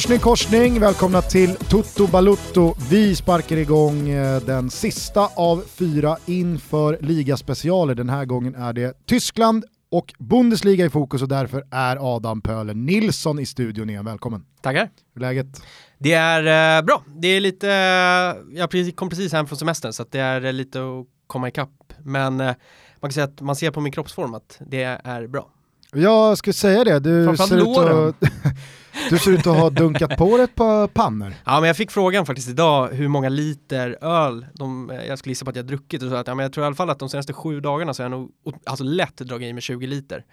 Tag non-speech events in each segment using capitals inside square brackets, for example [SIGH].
Morsning korsning, välkomna till Toto Balutto. Vi sparkar igång eh, den sista av fyra inför ligaspecialer. Den här gången är det Tyskland och Bundesliga i fokus och därför är Adam Pöler Nilsson i studion igen. Välkommen. Tackar. Hur är läget? Det är eh, bra. Det är lite, eh, jag kom precis hem från semestern så det är lite att komma ikapp. Men eh, man kan säga att man ser på min kroppsform att det är bra. Jag skulle säga det, du ser, ut att, [LAUGHS] du ser ut att ha dunkat på ett par pannor. Ja men jag fick frågan faktiskt idag hur många liter öl de, jag skulle gissa på att jag druckit och så att ja, men jag tror i alla fall att de senaste sju dagarna så har jag nog alltså lätt dragit i mig 20 liter.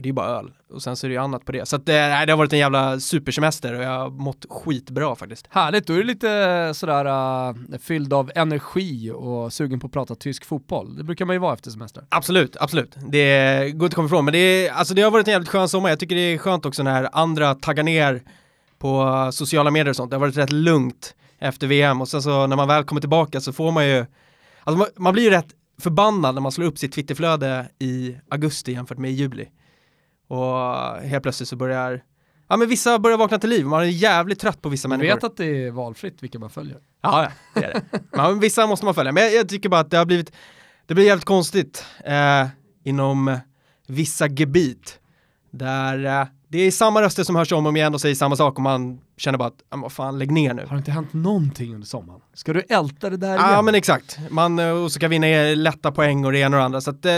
Och det är bara öl. Och sen så är det ju annat på det. Så att, eh, det, det har varit en jävla supersemester och jag har mått skitbra faktiskt. Härligt, då är du lite sådär uh, fylld av energi och sugen på att prata tysk fotboll. Det brukar man ju vara efter semester. Absolut, absolut. Det går inte att komma ifrån. Men det, är, alltså det har varit en jävligt skön sommar. Jag tycker det är skönt också när andra taggar ner på sociala medier och sånt. Det har varit rätt lugnt efter VM och sen så när man väl kommer tillbaka så får man ju, alltså man, man blir ju rätt förbannad när man slår upp sitt Twitterflöde i augusti jämfört med i juli. Och helt plötsligt så börjar Ja men vissa börjar vakna till liv, man är jävligt trött på vissa du människor. vet att det är valfritt vilka man följer? Ja, det är det. men vissa måste man följa, men jag, jag, tycker bara att det har blivit, det blir jävligt konstigt eh, inom vissa gebit där eh, det är samma röster som hörs om och igen och säger samma sak och man känner bara att, vad fan lägg ner nu. Har det inte hänt någonting under sommaren? Ska du älta det där igen? Ja men exakt, man eh, och så kan vinna lätta poäng och det ena och det andra så att eh,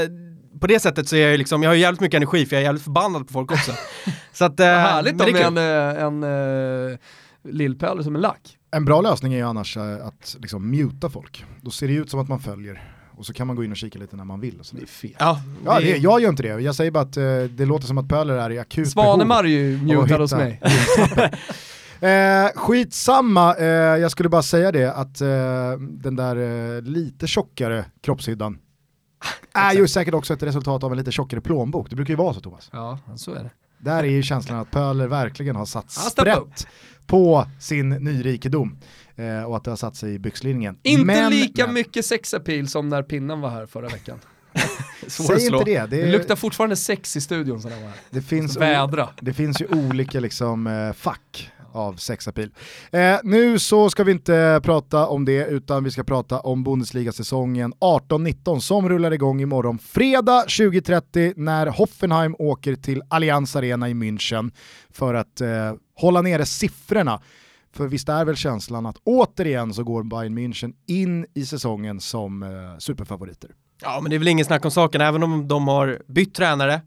på det sättet så är jag liksom, jag har jävligt mycket energi för jag är jävligt förbannad på folk också. [LAUGHS] så att, eh, Härligt då med en, eh, en, uh, lillpöl som en lack. En bra lösning är ju annars att liksom muta folk. Då ser det ut som att man följer och så kan man gå in och kika lite när man vill. det är fel. Ja, ja det, jag gör inte det. Jag säger bara att uh, det låter som att Pöler är i akut Svanemar är ju mutad hos mig. [LAUGHS] Eh, skitsamma, eh, jag skulle bara säga det att eh, den där eh, lite tjockare kroppshyddan är ju säkert också ett resultat av en lite tjockare plånbok. Det brukar ju vara så Thomas. Ja, så är det. Där är ju känslan att Pöler verkligen har satt sprätt på sin nyrikedom. Eh, och att det har satt sig i byxlinjen. Inte men, lika men. mycket sexappeal som när pinnen var här förra veckan. [LAUGHS] Säg inte det. Det, det luktar fortfarande sex i studion. Så det, finns Vädra. det finns ju olika liksom, eh, fack av sexapil. Eh, nu så ska vi inte prata om det utan vi ska prata om Bundesliga-säsongen 18-19 som rullar igång imorgon fredag 20.30 när Hoffenheim åker till Allianz Arena i München för att eh, hålla nere siffrorna. För visst är väl känslan att återigen så går Bayern München in i säsongen som eh, superfavoriter. Ja men det är väl ingen snack om saken, även om de har bytt tränare,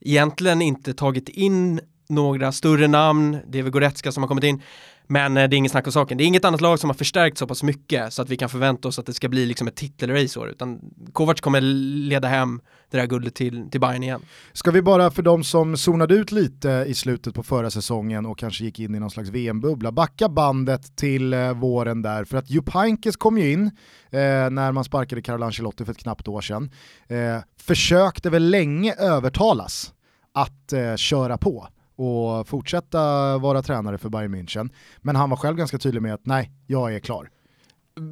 egentligen inte tagit in några större namn, det är väl Goretzka som har kommit in, men eh, det är inget snack om saken. Det är inget annat lag som har förstärkt så pass mycket så att vi kan förvänta oss att det ska bli liksom ett titelrace år, utan Kovacs kommer leda hem det där guldet till, till Bayern igen. Ska vi bara för de som zonade ut lite i slutet på förra säsongen och kanske gick in i någon slags VM-bubbla, backa bandet till eh, våren där, för att Jupp Heynckes kom ju in eh, när man sparkade Carlo Ancelotti för ett knappt år sedan, eh, försökte väl länge övertalas att eh, köra på och fortsätta vara tränare för Bayern München. Men han var själv ganska tydlig med att nej, jag är klar.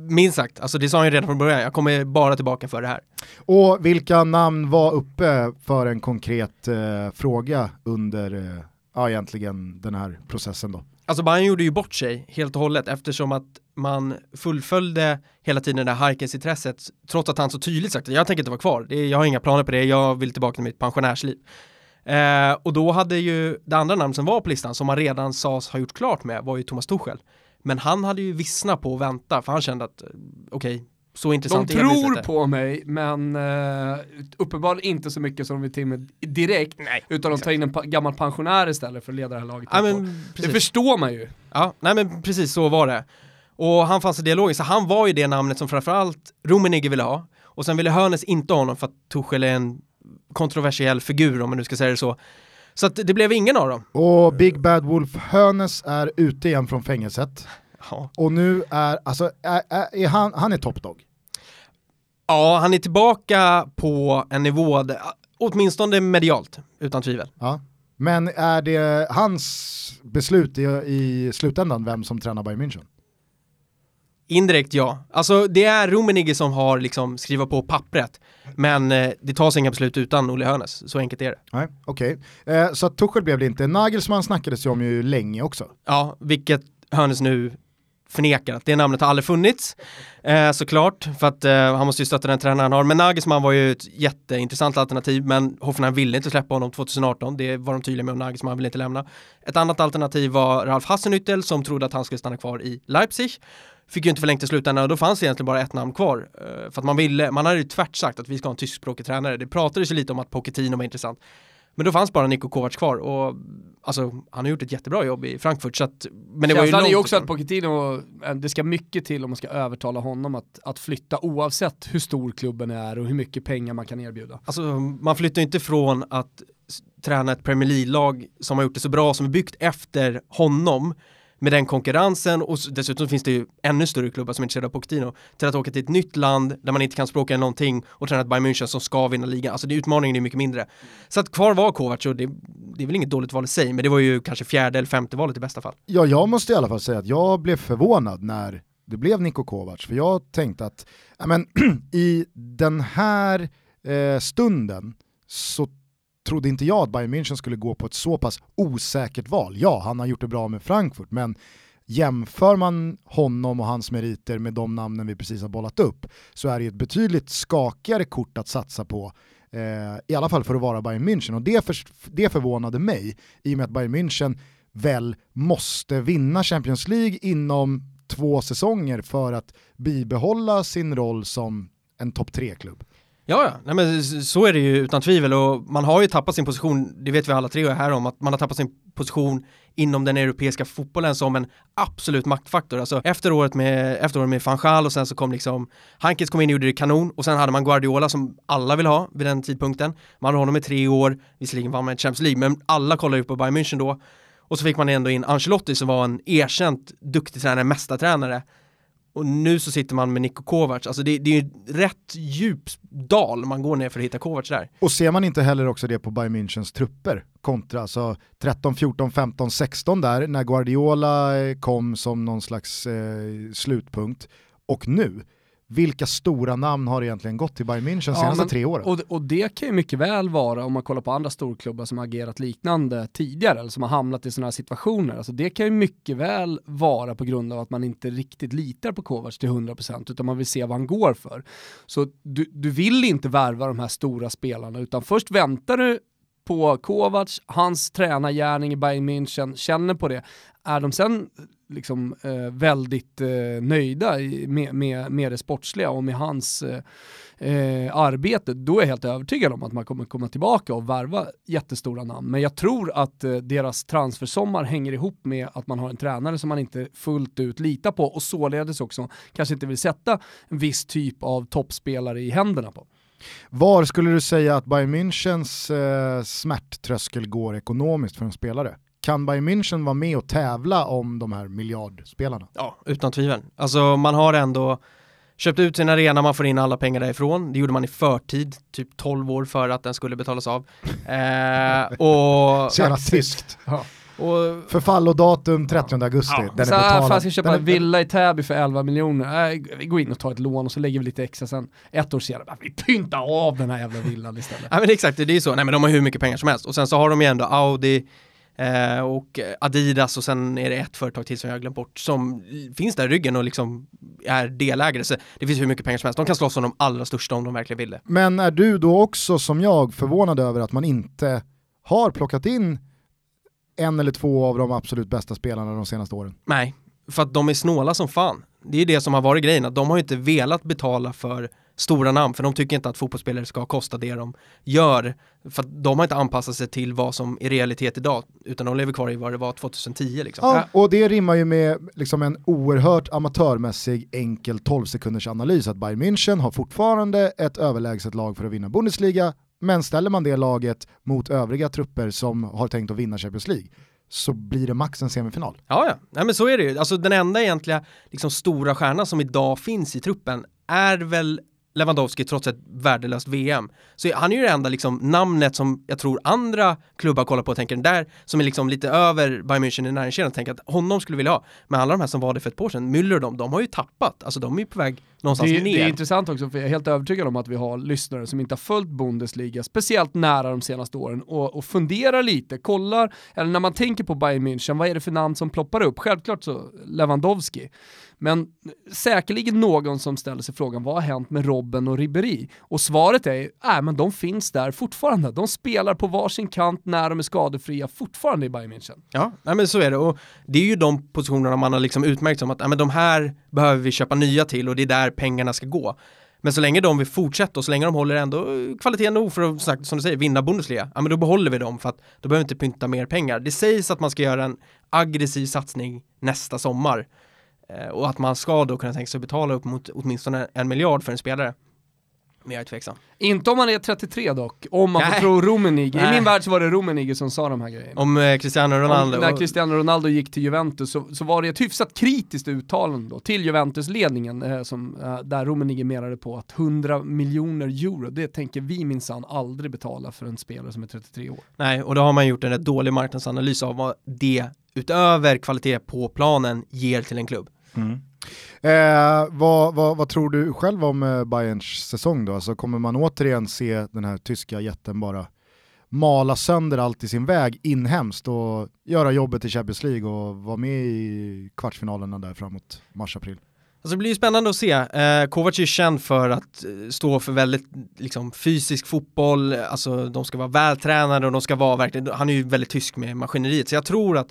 Minst sagt, alltså det sa han ju redan från början, jag kommer bara tillbaka för det här. Och vilka namn var uppe för en konkret eh, fråga under eh, ja, egentligen den här processen då? Alltså Bayern gjorde ju bort sig helt och hållet eftersom att man fullföljde hela tiden det här Harkens-intresset trots att han så tydligt sagt att jag tänker inte vara kvar, jag har inga planer på det, jag vill tillbaka till mitt pensionärsliv. Eh, och då hade ju det andra namn som var på listan som man redan sades ha gjort klart med var ju Thomas Tuchel. Men han hade ju vissnat på att vänta för han kände att eh, okej, okay, så intressant De tror på mig men uh, uppenbarligen inte så mycket som de vill till med direkt nej, utan de tar in en pa gammal pensionär istället för att leda det här laget. Ja, men, det förstår man ju. Ja, nej men precis så var det. Och han fanns i dialogen, så han var ju det namnet som framförallt Rummenigge ville ha. Och sen ville Hörnes inte ha honom för att Tuchel är en kontroversiell figur om man nu ska säga det så. Så att det blev ingen av dem. Och Big Bad Wolf Hönes är ute igen från fängelset. Ja. Och nu är, alltså, är, är, är han, han är toppdog. Ja, han är tillbaka på en nivå, där, åtminstone medialt, utan tvivel. Ja. Men är det hans beslut i, i slutändan vem som tränar Bayern München? Indirekt ja. Alltså det är Rummenigge som har liksom skrivit på pappret. Men eh, det tas inga beslut utan Olle Hönes, så enkelt är det. Nej, okej. Eh, så att Tuchel blev det inte. Nagelsmann snackades ju om ju länge också. Ja, vilket Hönes nu förnekar att det namnet har aldrig funnits eh, såklart för att eh, han måste ju stötta den tränaren han har. Men Nagelsmann var ju ett jätteintressant alternativ men Hoffenheim ville inte släppa honom 2018 det var de tydliga med och Nagelsmann ville inte lämna. Ett annat alternativ var Ralf Hassenüttel som trodde att han skulle stanna kvar i Leipzig. Fick ju inte förlängt i slutändan och då fanns egentligen bara ett namn kvar eh, för att man ville, man hade ju tvärt sagt att vi ska ha en tyskspråkig tränare. Det pratades ju lite om att Pochettino var intressant men då fanns bara Niko Kovac kvar och alltså han har gjort ett jättebra jobb i Frankfurt så att, men det var ju Känslan är ju också att Pochettino, eh, det ska mycket till om man ska övertala honom att, att flytta oavsett hur stor klubben är och hur mycket pengar man kan erbjuda. Alltså man flyttar ju inte från att träna ett Premier League-lag som har gjort det så bra, som är byggt efter honom med den konkurrensen och dessutom finns det ju ännu större klubbar som är intresserade av Pochettino till att åka till ett nytt land där man inte kan språka någonting och träna ett Bayern München som ska vinna ligan. Alltså det, utmaningen är mycket mindre. Så att kvar var Kovac och det, det är väl inget dåligt val i sig, men det var ju kanske fjärde eller femte valet i bästa fall. Ja, jag måste i alla fall säga att jag blev förvånad när det blev Niko Kovac, för jag tänkte att ja, men, [CLEARS THROAT] i den här eh, stunden så trodde inte jag att Bayern München skulle gå på ett så pass osäkert val. Ja, han har gjort det bra med Frankfurt, men jämför man honom och hans meriter med de namnen vi precis har bollat upp så är det ett betydligt skakigare kort att satsa på eh, i alla fall för att vara Bayern München och det, för, det förvånade mig i och med att Bayern München väl måste vinna Champions League inom två säsonger för att bibehålla sin roll som en topp tre-klubb. Ja, ja, Nej, men så är det ju utan tvivel och man har ju tappat sin position, det vet vi alla tre här om, att man har tappat sin position inom den europeiska fotbollen som en absolut maktfaktor. Alltså efter året med, efter året med van Gaal och sen så kom liksom Hankins kom in och gjorde det kanon och sen hade man Guardiola som alla vill ha vid den tidpunkten. Man hade honom i tre år, visserligen vann man ett Champions League, men alla kollade ju på Bayern München då. Och så fick man ändå in Ancelotti som var en erkänt duktig tränare, mästartränare. Och nu så sitter man med Niko Kovacs, alltså det, det är ju rätt djup dal man går ner för att hitta Kovacs där. Och ser man inte heller också det på Bayern Münchens trupper kontra alltså 13, 14, 15, 16 där när Guardiola eh, kom som någon slags eh, slutpunkt och nu, vilka stora namn har egentligen gått till Bayern München de Ja, senaste men- tre åren? Och, och det kan ju mycket väl vara, om man kollar på andra storklubbar som har agerat liknande tidigare, eller som har hamnat i sådana här situationer, alltså det kan ju mycket väl vara på grund av att man inte riktigt litar på Kovacs till 100% utan man vill se vad han går för. Så du, du vill inte värva de här stora spelarna utan först väntar du på Kovacs, hans tränargärning i Bayern München, känner på det. Är de sen liksom eh, väldigt eh, nöjda i, med, med, med det sportsliga och med hans eh, eh, arbete, då är jag helt övertygad om att man kommer komma tillbaka och värva jättestora namn. Men jag tror att eh, deras transfersommar hänger ihop med att man har en tränare som man inte fullt ut litar på och således också kanske inte vill sätta en viss typ av toppspelare i händerna på. Var skulle du säga att Bayern Münchens eh, smärttröskel går ekonomiskt för en spelare? Kan Bayern München vara med och tävla om de här miljardspelarna? Ja, utan tvivel. Alltså man har ändå köpt ut sin arena, man får in alla pengar därifrån. Det gjorde man i förtid, typ 12 år före att den skulle betalas av. [LAUGHS] Eh, och, Så jävla trist. och Förfallodatum 30 augusti, Ja. den så är betalad. fan jag ska köpa Den en villa i Täby för 11 miljoner, äh, vi går in och tar ett lån och så lägger vi lite extra sen. Ett år senare, vi pyntar av den här jävla villan istället. Ja men exakt, det är ju så. Nej men de har hur mycket pengar som helst. Och sen så har de ju ändå Audi eh, och Adidas och sen är det ett företag till som jag har glömt bort som finns där i ryggen och liksom är delägare. Så det finns hur mycket pengar som helst. De kan slåss om de allra största om de verkligen vill det. Men är du då också som jag förvånad över att man inte har plockat in en eller två av de absolut bästa spelarna de senaste åren? Nej, för att de är snåla som fan. Det är det som har varit grejen, att de har inte velat betala för stora namn, för de tycker inte att fotbollsspelare ska kosta det de gör. För att de har inte anpassat sig till vad som är realitet idag, utan de lever kvar i vad det var 2010 liksom. Ja, och det rimmar ju med liksom en oerhört amatörmässig enkel 12 sekunders analys att Bayern München har fortfarande ett överlägset lag för att vinna Bundesliga, men ställer man det laget mot övriga trupper som har tänkt att vinna Champions League så blir det max en semifinal. Ja, ja. Nej, men så är det ju. Alltså den enda egentliga liksom, stora stjärnan som idag finns i truppen är väl Lewandowski trots ett värdelöst VM. Så han är ju det enda liksom namnet som jag tror andra klubbar kollar på och tänker den där som är liksom lite över Bayern München i näringskedjan och tänker att honom skulle vilja ha. Men alla de här som var det för ett par år sedan, Müller och de, de har ju tappat. Alltså de är ju på väg någonstans det, ner. Det är intressant också för jag är helt övertygad om att vi har lyssnare som inte har följt Bundesliga speciellt nära de senaste åren och, och funderar lite, kollar, eller när man tänker på Bayern München, vad är det för namn som ploppar upp? Självklart så Lewandowski. Men säkerligen någon som ställer sig frågan, vad har hänt med Robben och Ribéry? Och svaret är, äh, men de finns där fortfarande. De spelar på varsin kant när de är skadefria fortfarande i Bayern München. Ja, nej men så är det. Och det är ju de positionerna man har liksom utmärkt som att nej, men de här behöver vi köpa nya till och det är där pengarna ska gå. Men så länge de vill fortsätta och så länge de håller ändå kvaliteten nog för att, som du säger, vinna Bundesliga, ja men då behåller vi dem för att då behöver vi inte pynta mer pengar. Det sägs att man ska göra en aggressiv satsning nästa sommar och att man ska då kunna tänka sig att betala upp mot åtminstone en miljard för en spelare. Men jag är tveksam. Inte om man är 33 dock, om man Nej. får tro Rummenigge. I min värld så var det Rummenigge som sa de här grejerna. Om eh, Cristiano Ronaldo? Om, när Cristiano Ronaldo gick till Juventus så, så var det ett hyfsat kritiskt uttalande då, till Juventus-ledningen eh, som, eh, där Rummenigge menade på att 100 miljoner euro, det tänker vi minsann aldrig betala för en spelare som är 33 år. Nej, och då har man gjort en rätt dålig marknadsanalys av vad det utöver kvalitet på planen ger till en klubb. Mm. Eh, vad, vad, vad, tror du själv om eh, Bayerns säsong då? Alltså, kommer man återigen se den här tyska jätten bara mala sönder allt i sin väg inhemskt och göra jobbet i Champions League och vara med i kvartsfinalerna där framåt mars-april? Alltså det blir ju spännande att se. Eh, Kovac är känd för att eh, stå för väldigt liksom, fysisk fotboll, alltså de ska vara vältränade och de ska vara verkligen, han är ju väldigt tysk med maskineriet, så jag tror att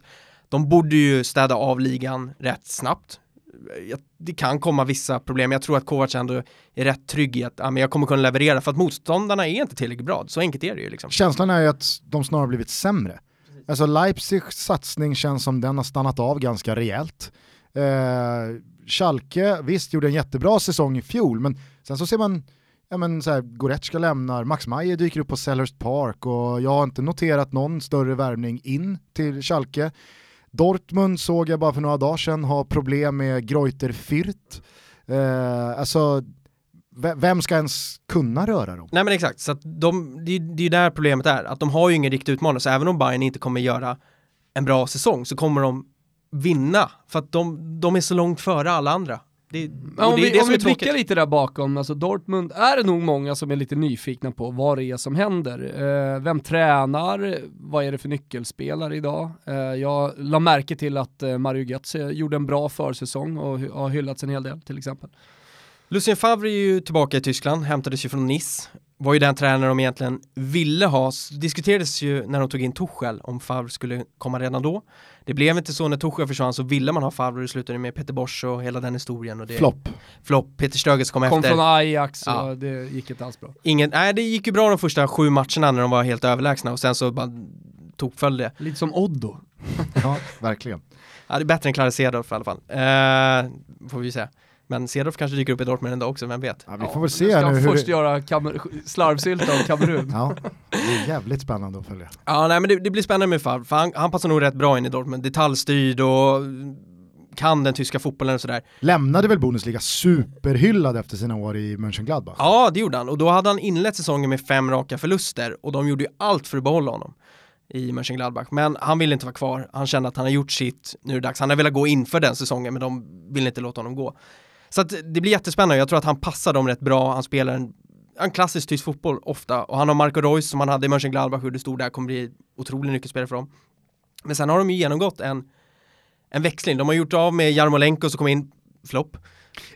de borde ju städa av ligan rätt snabbt det kan komma vissa problem. Jag tror att Kovac ändå är rätt trygg i att ja, men jag kommer kunna leverera för att motståndarna är inte tillräckligt bra. Så enkelt är det ju. Liksom. Känslan är ju att de snarare blivit sämre. Alltså Leipzigs satsning känns som den har stannat av ganska rejält. Eh, Schalke, visst gjorde en jättebra säsong i fjol, men sen så ser man ja men så här, Goretzka lämnar, Max Meyer dyker upp på Sellers Park och jag har inte noterat någon större värvning in till Schalke. Dortmund såg jag bara för några dagar sedan ha problem med Greuter Fürth. Eh, alltså, vem ska ens kunna röra dem? Nej men exakt, så att de, det, det är ju där problemet är, att de har ju ingen riktig utmanare, så även om Bayern inte kommer göra en bra säsong så kommer de vinna, för att de, de är så långt före alla andra. Det, om det, vi, det om vi blickar lite där bakom, alltså Dortmund är det nog många som är lite nyfikna på vad det är som händer. Eh, vem tränar? Vad är det för nyckelspelare idag? Eh, jag la märke till att eh, Mario Götze gjorde en bra försäsong och har hyllats en hel del till exempel. Lucien Favre är ju tillbaka i Tyskland, hämtades ju från Nice. Var ju den tränare de egentligen ville ha. Diskuterades ju när de tog in Tuchel om Favre skulle komma redan då. Det blev inte så när Tuchel försvann så ville man ha Favre och det slutade med Peter Bosch och hela den historien. Och det, Flopp. Flopp, Peter Stöges kom, kom efter. Kom från Ajax ja. och det gick inte alls bra. Ingen, nej det gick ju bra de första sju matcherna när de var helt överlägsna och sen så bara tokföll det. Lite som Oddo. [LAUGHS] ja, verkligen. Ja, det är bättre än Clara Cedorf i alla fall. Eh, får vi se. Men Cedorf kanske dyker upp i Dortmund en dag också, vem vet? Ja, vi får väl se ja, nu hur först det... göra slarvsylta av Kamerun. ja, det är jävligt spännande att följa. Ja, nej men det, det blir spännande med Favre, för han, han, passar nog rätt bra in i Dortmund. Detaljstyrd och kan den tyska fotbollen och sådär. Lämnade väl Bundesliga superhyllad efter sina år i Mönchengladbach? Ja, det gjorde han. Och då hade han inlett säsongen med fem raka förluster och de gjorde ju allt för att behålla honom i Mönchengladbach. Men han ville inte vara kvar. Han kände att han har gjort sitt, nu är det dags. Han har velat gå inför den säsongen men de vill inte låta honom gå. Så att det blir jättespännande, jag tror att han passar dem rätt bra, han spelar en, en klassisk tysk fotboll ofta och han har Marco Reus som han hade i Mönchengladbach och det stod där kommer bli otrolig nyckelspelare för dem. Men sen har de ju genomgått en, en växling, de har gjort av med Jarmolenko som kom in, flopp.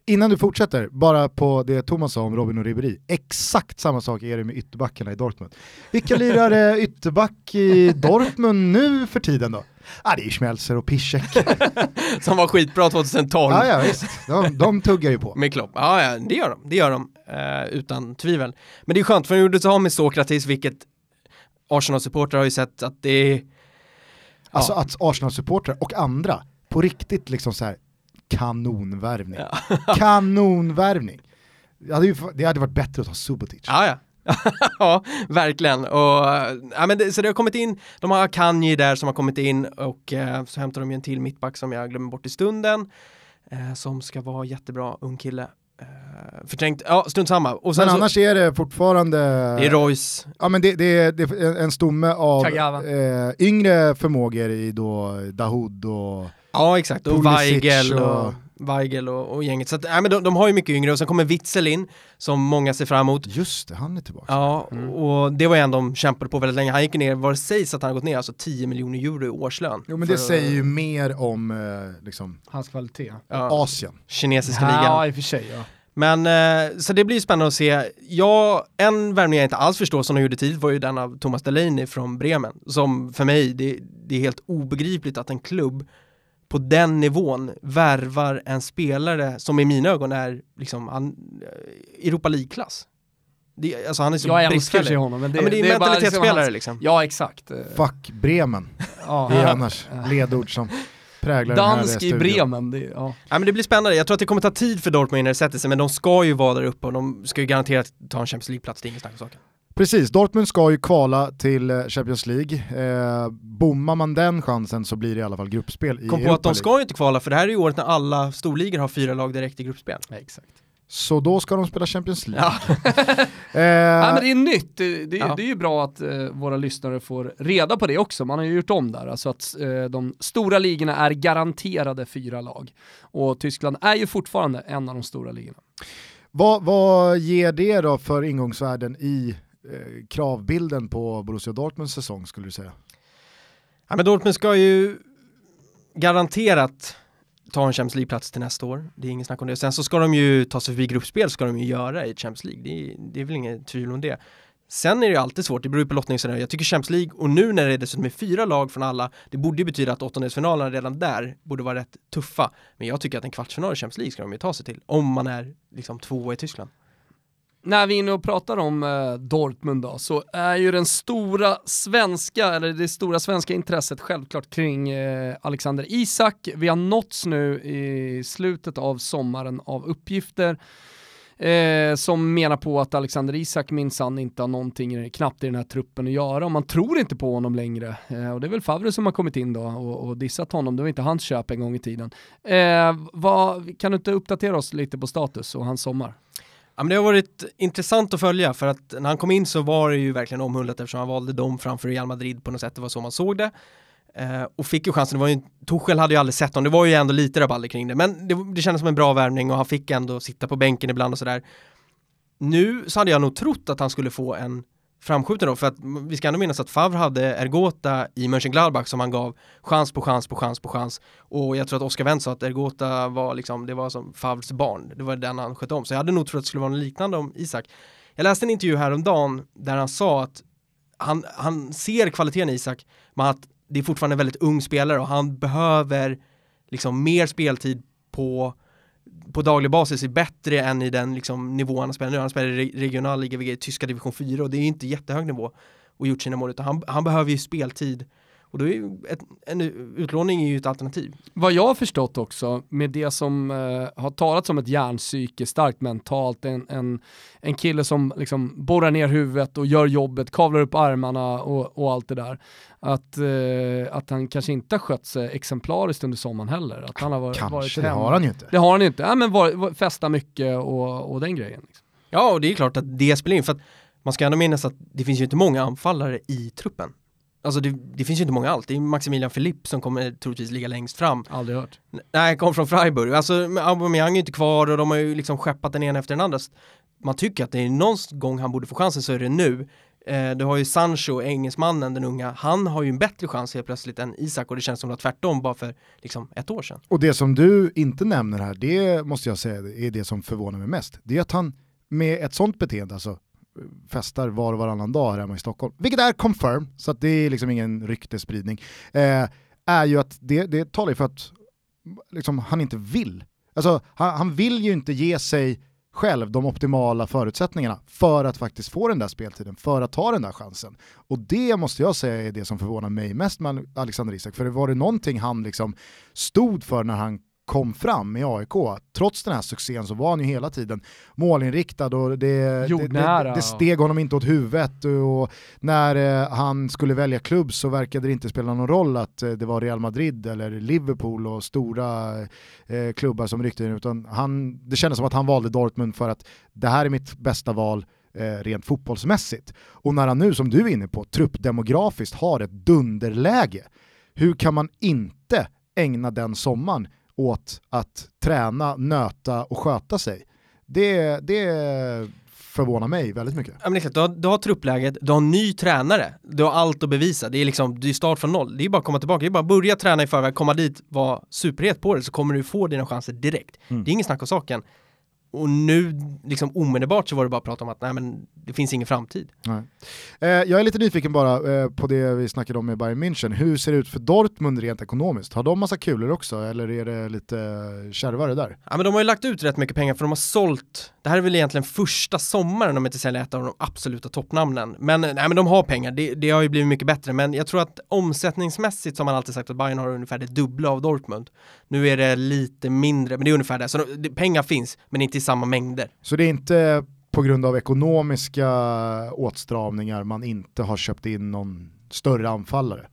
Innan du fortsätter, bara på det Thomas sa om Robin och Ribéry. Exakt samma sak är det med ytterbackarna i Dortmund. Vilka lirar eh, ytterback i Dortmund nu för tiden då? Ah, det är Schmelzer och Piszek. [LAUGHS] Som var skitbra 2012. Ja, ja visst. De, de tuggar ju på. Med Klopp. Ja, ja, det gör de. Det gör de. Uh, utan tvivel. Men det är skönt, för de gjorde sig av med Sokratis, vilket Arsenal-supportrar har ju sett att det är... Alltså att Arsenal-supportrar och andra på riktigt liksom så här kanonvärvning. Ja. [LAUGHS] kanonvärvning. Det hade, ju, det hade varit bättre att ta Subotic. Ja, ja. [LAUGHS] ja, verkligen. Och, ja, men det, så det har kommit in, de har Akanji där som har kommit in och eh, så hämtar de ju en till mittback som jag glömmer bort i stunden. Eh, som ska vara jättebra ung kille. Eh, förträngt, ja strunt samma. Och Men så, annars är det fortfarande... det är Royce, Ja men det, det, är, det är en stomme av eh, yngre förmågor i då Dahoud och... ja exakt, och Weigel och, och- Weigel och, och gänget. Så att, nej, men de, de har ju mycket yngre och sen kommer Witzel in, som många ser fram emot. Just det, han är tillbaka. Ja, Mm. och det var en de kämpade på väldigt länge. Han gick ner, vad det sägs att han har gått ner, alltså 10 miljoner euro i årslön. Jo men för- det säger ju mer om eh, liksom, Hans kvalitet. ja, Asien. kinesiska ligan. Ja, i och för sig ja. Men eh, så det blir ju spännande att se. Ja, en värvning jag inte alls förstår som de gjorde tidigt var ju den av Thomas Delaney från Bremen. Som för mig, det, det är helt obegripligt att en klubb på den nivån värvar en spelare som i mina ögon är liksom han, Europa League-klass. Det, alltså han är så Jag älskar honom men det, ja, men det är, bara mentalitetsspelare hans- liksom. Ja exakt. Fuck Bremen, Ja. det är annars ledord som präglar den här Dansk i. Bremen, det, ja. Ja men det blir spännande, jag tror att det kommer ta tid för Dortmund innan det sätter sig, men de ska ju vara där uppe och de ska ju garanterat ta en Champions League-plats, det är inget snack om saken. Precis, Dortmund ska ju kvala till eh, Champions League. Eh, bommar man den chansen så blir det i alla fall gruppspel i Kom på Europa att de ska ju inte kvala, för det här är ju året när alla storligor har fyra lag direkt i gruppspel. ja exakt. Så då ska de spela Champions League. Ja. [LAUGHS] Eh, Ja, men det är nytt, det, det, Ja. det är ju bra att eh, våra lyssnare får reda på det också. Man har ju gjort om där, alltså att eh, de stora ligorna är garanterade fyra lag. Och Tyskland är ju fortfarande en av de stora ligorna. vad, vad ger det då för ingångsvärden i eh, kravbilden på Borussia Dortmunds säsong skulle du säga? ja men Dortmund ska ju garanterat ta en Champions League-plats till nästa år. Det är inget snack om det. Sen så ska de ju ta sig förbi gruppspel, ska de ju göra i Champions League. Det är, det är väl inget tvivel om det. Sen är det ju alltid svårt, det beror ju på lottningen. Jag tycker Champions League, och nu när det dessutom är fyra lag från alla, det borde ju betyda att åttondelsfinalerna redan där borde vara rätt tuffa. Men jag tycker att en kvartsfinal i Champions League ska de ju ta sig till, om man är liksom tvåa i Tyskland. När vi är inne och pratar om eh, Dortmund då, så är ju den stora svenska, eller det stora svenska intresset självklart kring eh, Alexander Isak. Vi har nåtts nu i slutet av sommaren av uppgifter eh, som menar på att Alexander Isak minsann inte har någonting knappt i den här truppen att göra och man tror inte på honom längre. Eh, och det är väl Favre som har kommit in då och, och dissat honom, det var inte hans köp en gång i tiden. Eh, vad, kan du inte uppdatera oss lite på status och hans sommar? Ja, men det har varit intressant att följa för att när han kom in så var det ju verkligen omhuldat eftersom han valde dem framför Real Madrid på något sätt, det var så man såg det. Eh, och fick ju chansen, det var ju, Tuchel hade ju aldrig sett honom, det var ju ändå lite rabalder kring det, men det, det kändes som en bra värvning och han fick ändå sitta på bänken ibland och sådär. Nu så hade jag nog trott att han skulle få en framskjuten då, för att vi ska ändå minnas att Favre hade Ergota i Mönchengladbach som han gav chans på chans på chans på chans. Och jag tror att Oscar Wendt sa att Ergota var liksom, det var som Favres barn, det var den han skötte om, så jag hade nog trott att det skulle vara något liknande om Isak. Jag läste en intervju häromdagen där han sa att han, han ser kvaliteten i Isak, men att det är fortfarande en väldigt ung spelare och han behöver liksom mer speltid på på daglig basis är bättre än i den liksom, nivå han spelar nu. Han spelar i regional liga vilket är tyska division 4 och det är inte jättehög nivå och gjort sina mål utan han, han behöver ju speltid och då är ett, en utlåning är ju ett alternativ. Vad jag har förstått också med det som eh, har talats om ett hjärnpsyke, starkt mentalt, en, en, en kille som liksom borrar ner huvudet och gör jobbet, kavlar upp armarna och, och allt det där. Att, eh, att han kanske inte har skött sig exemplariskt under sommaren heller. Att han har varit, varit Kanske, det hemma. har han ju inte. Det har han ju inte, ja, men var, var, festa mycket och, och den grejen. Liksom. Ja, och det är klart att det spelar in för att man ska ändå minnas att det finns ju inte många anfallare i truppen. Alltså det, det finns ju inte många allt. Det är Maximilian Philipp som kommer troligtvis ligga längst fram. Aldrig hört. Nej, kom från Freiburg. Alltså Aubameyang är ju inte kvar och de har ju liksom skeppat den ena efter den andra. Man tycker att det är någon gång han borde få chansen så är det nu. Eh, du har ju Sancho, engelsmannen, den unga. Han har ju en bättre chans helt plötsligt än Isak och det känns som det var tvärtom bara för liksom ett år sedan. Och det som du inte nämner här, det måste jag säga är det som förvånar mig mest. Det är att han med ett sånt beteende, alltså festar var och varannan dag här hemma i Stockholm, vilket är confirm, så att det är liksom ingen ryktespridning, eh, är ju att det, det talar ju för att liksom, han inte vill. Alltså, han, han vill ju inte ge sig själv de optimala förutsättningarna för att faktiskt få den där speltiden, för att ta den där chansen. Och det måste jag säga är det som förvånar mig mest med Alexander Isak, för det var det någonting han liksom stod för när han kom fram i AIK, trots den här succén så var han ju hela tiden målinriktad och det, det, det, det steg honom inte åt huvudet och när eh, han skulle välja klubb så verkade det inte spela någon roll att eh, det var Real Madrid eller Liverpool och stora eh, klubbar som ryckte in utan han, det kändes som att han valde Dortmund för att det här är mitt bästa val eh, rent fotbollsmässigt. Och när han nu, som du är inne på, truppdemografiskt har ett dunderläge, hur kan man inte ägna den sommaren åt att träna, nöta och sköta sig? Det, det förvånar mig väldigt mycket. Ja, men är du, har, du har truppläget, du har ny tränare, du har allt att bevisa. Det är liksom, det är start från noll. Det är bara att komma tillbaka, det är bara att börja träna i förväg, komma dit, vara superhet på det så kommer du få dina chanser direkt. Mm. Det är ingen snack om saken. Och nu, liksom omedelbart så var det bara att prata om att nej men det finns ingen framtid. Eh, jag är lite nyfiken bara eh, på det vi snackade om med Bayern München. Hur ser det ut för Dortmund rent ekonomiskt? Har de massa kulor också eller är det lite kärvare där? Ja men de har ju lagt ut rätt mycket pengar för de har sålt, det här är väl egentligen första sommaren de inte säljer ett av de absoluta toppnamnen. Men, nej, men de har pengar, det, det har ju blivit mycket bättre. Men jag tror att omsättningsmässigt har man alltid sagt att Bayern har ungefär det dubbla av Dortmund. Nu är det lite mindre, men det är ungefär det. Så det, pengar finns, men inte i samma mängder. Så det är inte på grund av ekonomiska åtstramningar man inte har köpt in någon större anfallare?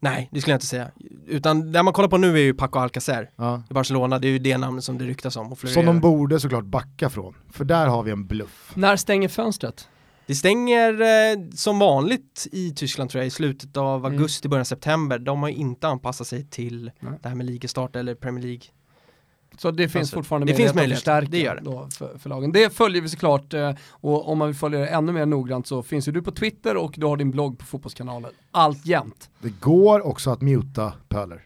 Nej, det skulle jag inte säga. Utan det man kollar på nu är ju Paco Alcacer ja. i Barcelona, det är ju det namnet som det ryktas om. Och som de borde såklart backa från, för där har vi en bluff. När stänger fönstret? Det stänger eh, som vanligt i Tyskland tror jag i slutet av mm. augusti, början av september. De har inte anpassat sig till Nej. det här med ligastart eller Premier League så det finns alltså, fortfarande det finns möjlighet att förstärka det gör det. Då för, för, lagen. Det följer vi såklart eh, och om man vill följa det ännu mer noggrant så finns ju du på Twitter och du har din blogg på Fotbollskanalen. Allt jämt. Det går också att muta pöler.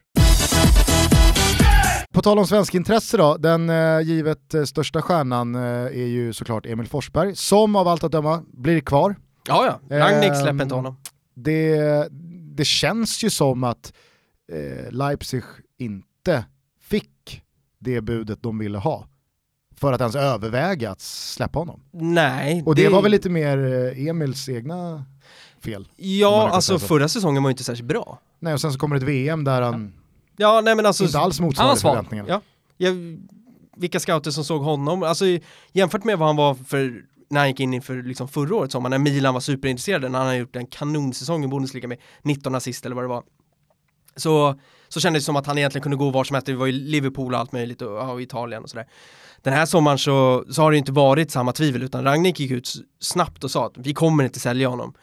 På tal om svensk intresse då, den eh, givet eh, största stjärnan eh, är ju såklart Emil Forsberg, som av allt att döma blir kvar. Ja, ja. Ragnik släpper inte ehm, honom. Det, det känns ju som att eh, Leipzig inte det budet de ville ha för att ens överväga att släppa honom. Nej. Och det, det... var väl lite mer eh, Emils egna fel? Ja, alltså förra säsongen var ju inte särskilt bra. Nej, och sen så kommer ett VM där han ja, nej, men alltså, inte alls motsvarar förväntningarna. Ja. ja. Vilka scouter som såg honom, alltså jämfört med vad han var för när han gick in inför liksom förra året sommar, när Milan var superintresserade, när han har gjort en kanonsäsong i Bundesliga med 19 assist eller vad det var. Så så kändes det som att han egentligen kunde gå var som helst. Det var ju Liverpool och allt möjligt och, och Italien och sådär. Den här sommaren så, så har det inte varit samma tvivel utan Ragnik gick ut snabbt och sa att vi kommer inte sälja honom.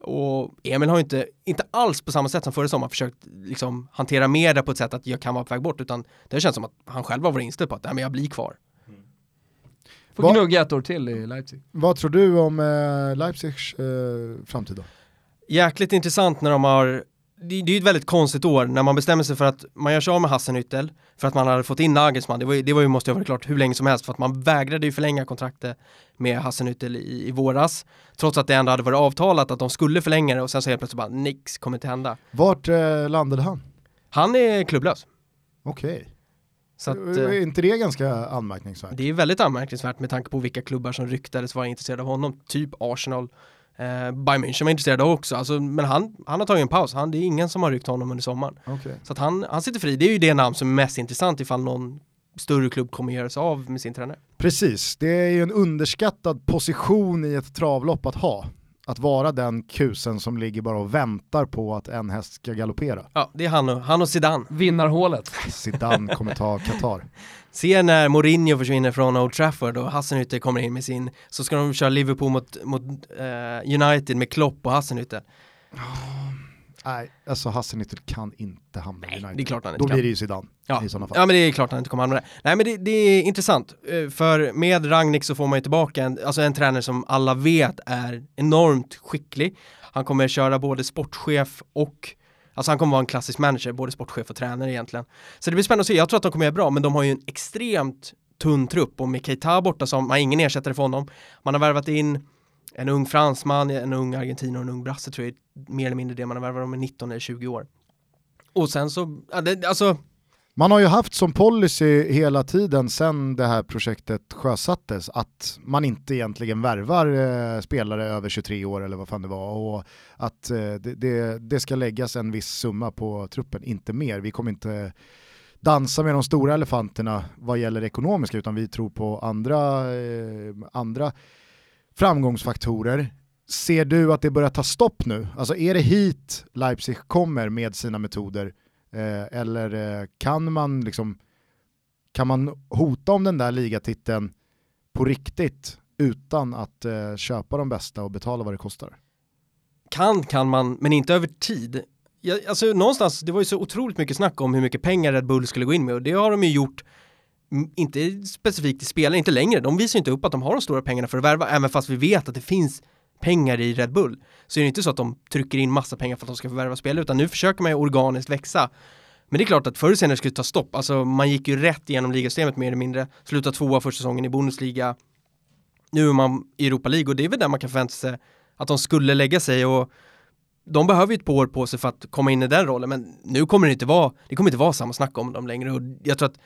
Och Emil har inte, inte alls på samma sätt som förra sommaren försökt liksom, hantera med det på ett sätt att jag kan vara på väg bort uran det har känts som att han själv har varit inställd på att nej, men jag blir kvar. Mm. Får gnugga ett år till i Leipzig. Vad tror du om eh, Leipzigs eh, framtid då? Jäkligt intressant när de har det, det är ett väldigt konstigt år när man bestämmer sig för att man gör sig av med Hassenhüttel för att man hade fått in Nagelsmann. Det var, det var ju, måste ha varit klart hur länge som helst för att man vägrade ju förlänga kontraktet med Hassenhüttel i, i våras. Trots att det ändå hade varit avtalat att de skulle förlänga det och sen så helt plötsligt bara nix kommer inte hända. Vart eh, landade han? Han är klubblös. Okej. Okay. är inte det ganska anmärkningsvärt? Det är väldigt anmärkningsvärt med tanke på vilka klubbar som ryktades vara intresserade av honom. Typ Arsenal, Eh, Bayern München var intresserade också, alltså, men han, han har tagit en paus. Han, det är ingen som har ryckt honom under sommaren. Okay. Så att han, han sitter fri. Det är ju det namn som är mest intressant ifall någon större klubb kommer göra sig av med sin tränare. Precis, det är ju en underskattad position i ett travlopp att ha. Att vara den kusen som ligger bara och väntar på att en häst ska galoppera. Ja, det är han och, han och Zidane. Vinnarhålet. Zidane kommer ta [LAUGHS] Qatar. Se när Mourinho försvinner från Old Trafford och Hassenhütte kommer in med sin, så ska de köra Liverpool mot, mot uh, United med Klopp och Hassenhütte. Oh, nej, alltså Hassenhütte kan inte hamna i United. Det är klart han inte Då kan. blir det ju Zidane ja. i sådana fall. Ja, men det är klart han inte kommer hamna där. Nej, men det, det, är intressant, eh, för med Ragnik så får man ju tillbaka en, alltså en tränare som alla vet är enormt skicklig. Han kommer köra både sportchef och Alltså han kommer vara en klassisk manager, både sportchef och tränare egentligen. Så det blir spännande att se, jag tror att de kommer göra bra, men de har ju en extremt tunn trupp och med Keita borta som, man har ingen ersättare för honom. Man har värvat in en ung fransman, en ung argentin och en ung brasse tror jag är mer eller mindre det man har värvat, de är 19 eller 20 år. Och sen så, alltså man har ju haft som policy hela tiden sen det här projektet sjösattes att man inte egentligen värvar eh, spelare över 23 år eller vad fan det var och att eh, det, det, det, ska läggas en viss summa på truppen, inte mer. Vi kommer inte dansa med de stora elefanterna vad gäller ekonomiska utan vi tror på andra, eh, andra framgångsfaktorer. Ser du att det börjar ta stopp nu? Alltså är det hit Leipzig kommer med sina metoder eh, eller eh, kan man liksom kan man hota om den där ligatiteln på riktigt utan att eh, köpa de bästa och betala vad det kostar? Kan kan man, men inte över tid. Jag, alltså någonstans, det var ju så otroligt mycket snack om hur mycket pengar Red Bull skulle gå in med och det har de ju gjort inte specifikt i spelare, inte längre. De visar inte upp att de har de stora pengarna för att värva, även fast vi vet att det finns pengar i Red Bull. Så är det inte så att de trycker in massa pengar för att de ska förvärva spelare, utan nu försöker man ju organiskt växa. Men det är klart att förr eller senare skulle det ta stopp. Alltså man gick ju rätt igenom ligasystemet mer eller mindre, Sluta tvåa första säsongen i Bundesliga. Nu är man i Europa League och det är väl där man kan förvänta sig att de skulle lägga sig och de behöver ju ett par år på sig för att komma in i den rollen men nu kommer det inte vara, det kommer inte vara samma snack om dem längre och jag tror att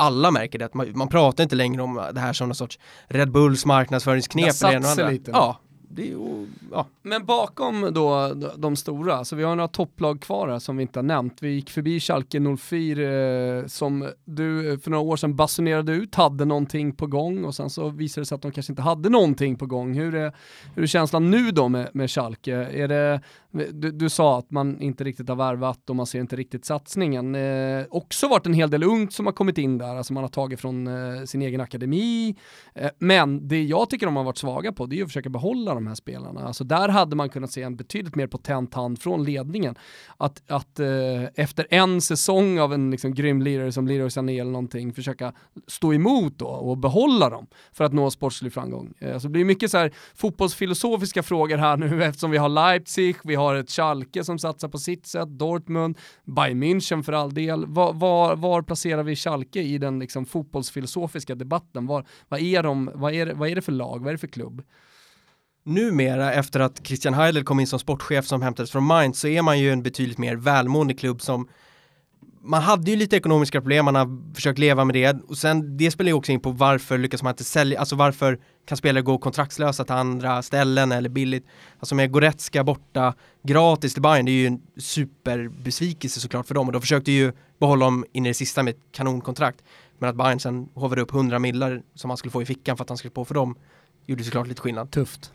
alla märker det, att man, man pratar inte längre om det här som någon sorts Red Bulls marknadsföringsknep eller och andra. Lite. Ja, det är ju, ja. Men bakom då de stora, så vi har några topplag kvar här som vi inte har nämnt. Vi gick förbi Schalke 04 eh, som du eh, för några år sedan basunerade ut hade någonting på gång och sen så visade det sig att de kanske inte hade någonting på gång. Hur är, hur är känslan nu då med, med Schalke? Är det, du, du, sa att man inte riktigt har värvat och man ser inte riktigt satsningen. Eh, också varit en hel del ungt som har kommit in där, alltså man har tagit från eh, sin egen akademi. Eh, men det jag tycker de har varit svaga på, det är att försöka behålla de här spelarna. Alltså där hade man kunnat se en betydligt mer potent hand från ledningen. Att, att eh, efter en säsong av en liksom, grym lirare som Leroy Sané eller någonting, försöka stå emot då och behålla dem för att nå sportslig framgång. Eh, så det blir mycket så här fotbollsfilosofiska frågor här nu [LAUGHS] eftersom vi har Leipzig, vi har ett Schalke som satsar på sitt sätt, Dortmund, Bayern München för all del. Var, var, var placerar vi Schalke i den liksom, fotbollsfilosofiska debatten? Var, vad, är de, vad, är, vad är det för lag, vad är det för klubb? Numera efter att Christian Heidel kom in som sportchef som hämtades från Mainz så är man ju en betydligt mer välmående klubb som man hade ju lite ekonomiska problem, man har försökt leva med det och sen det spelar ju också in på varför lyckas man inte sälja, alltså varför kan spelare gå kontraktslösa till andra ställen eller billigt. Alltså med Goretzka borta gratis till Bayern, det är ju en superbesvikelse såklart för dem och de försökte ju behålla dem in i det sista med ett kanonkontrakt. Men att Bayern sen hovade upp 100 millar som han skulle få i fickan för att han skulle på för dem gjorde såklart lite skillnad. Tufft.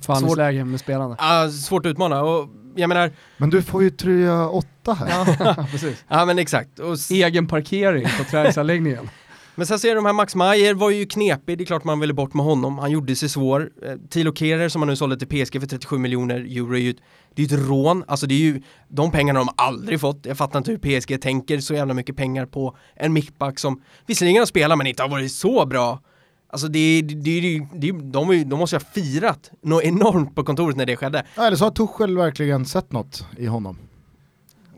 Förhandlingsläge med spelarna. Ja, svårt att utmana och jag menar... Men du får ju tröja åtta här. ja, [LAUGHS] precis. Ja, men exakt. Och Egen parkering på träningsanläggningen. [LAUGHS] Men sen ser de här Max Mayer var ju knepig, det är klart man ville bort med honom, han gjorde sig svår. Eh, Tilo Kehrer som man nu sålde till PSG för 37 miljoner euro är ju ett, det är ett rån, alltså det är ju, de pengarna har de aldrig fått. Jag fattar inte hur PSG tänker så jävla mycket pengar på en mittback som visserligen har spelat men inte har varit så bra. Alltså det, det, det, det, de, de måste ha firat något enormt på kontoret när det skedde. Eller så har Tuchel verkligen sett något i honom.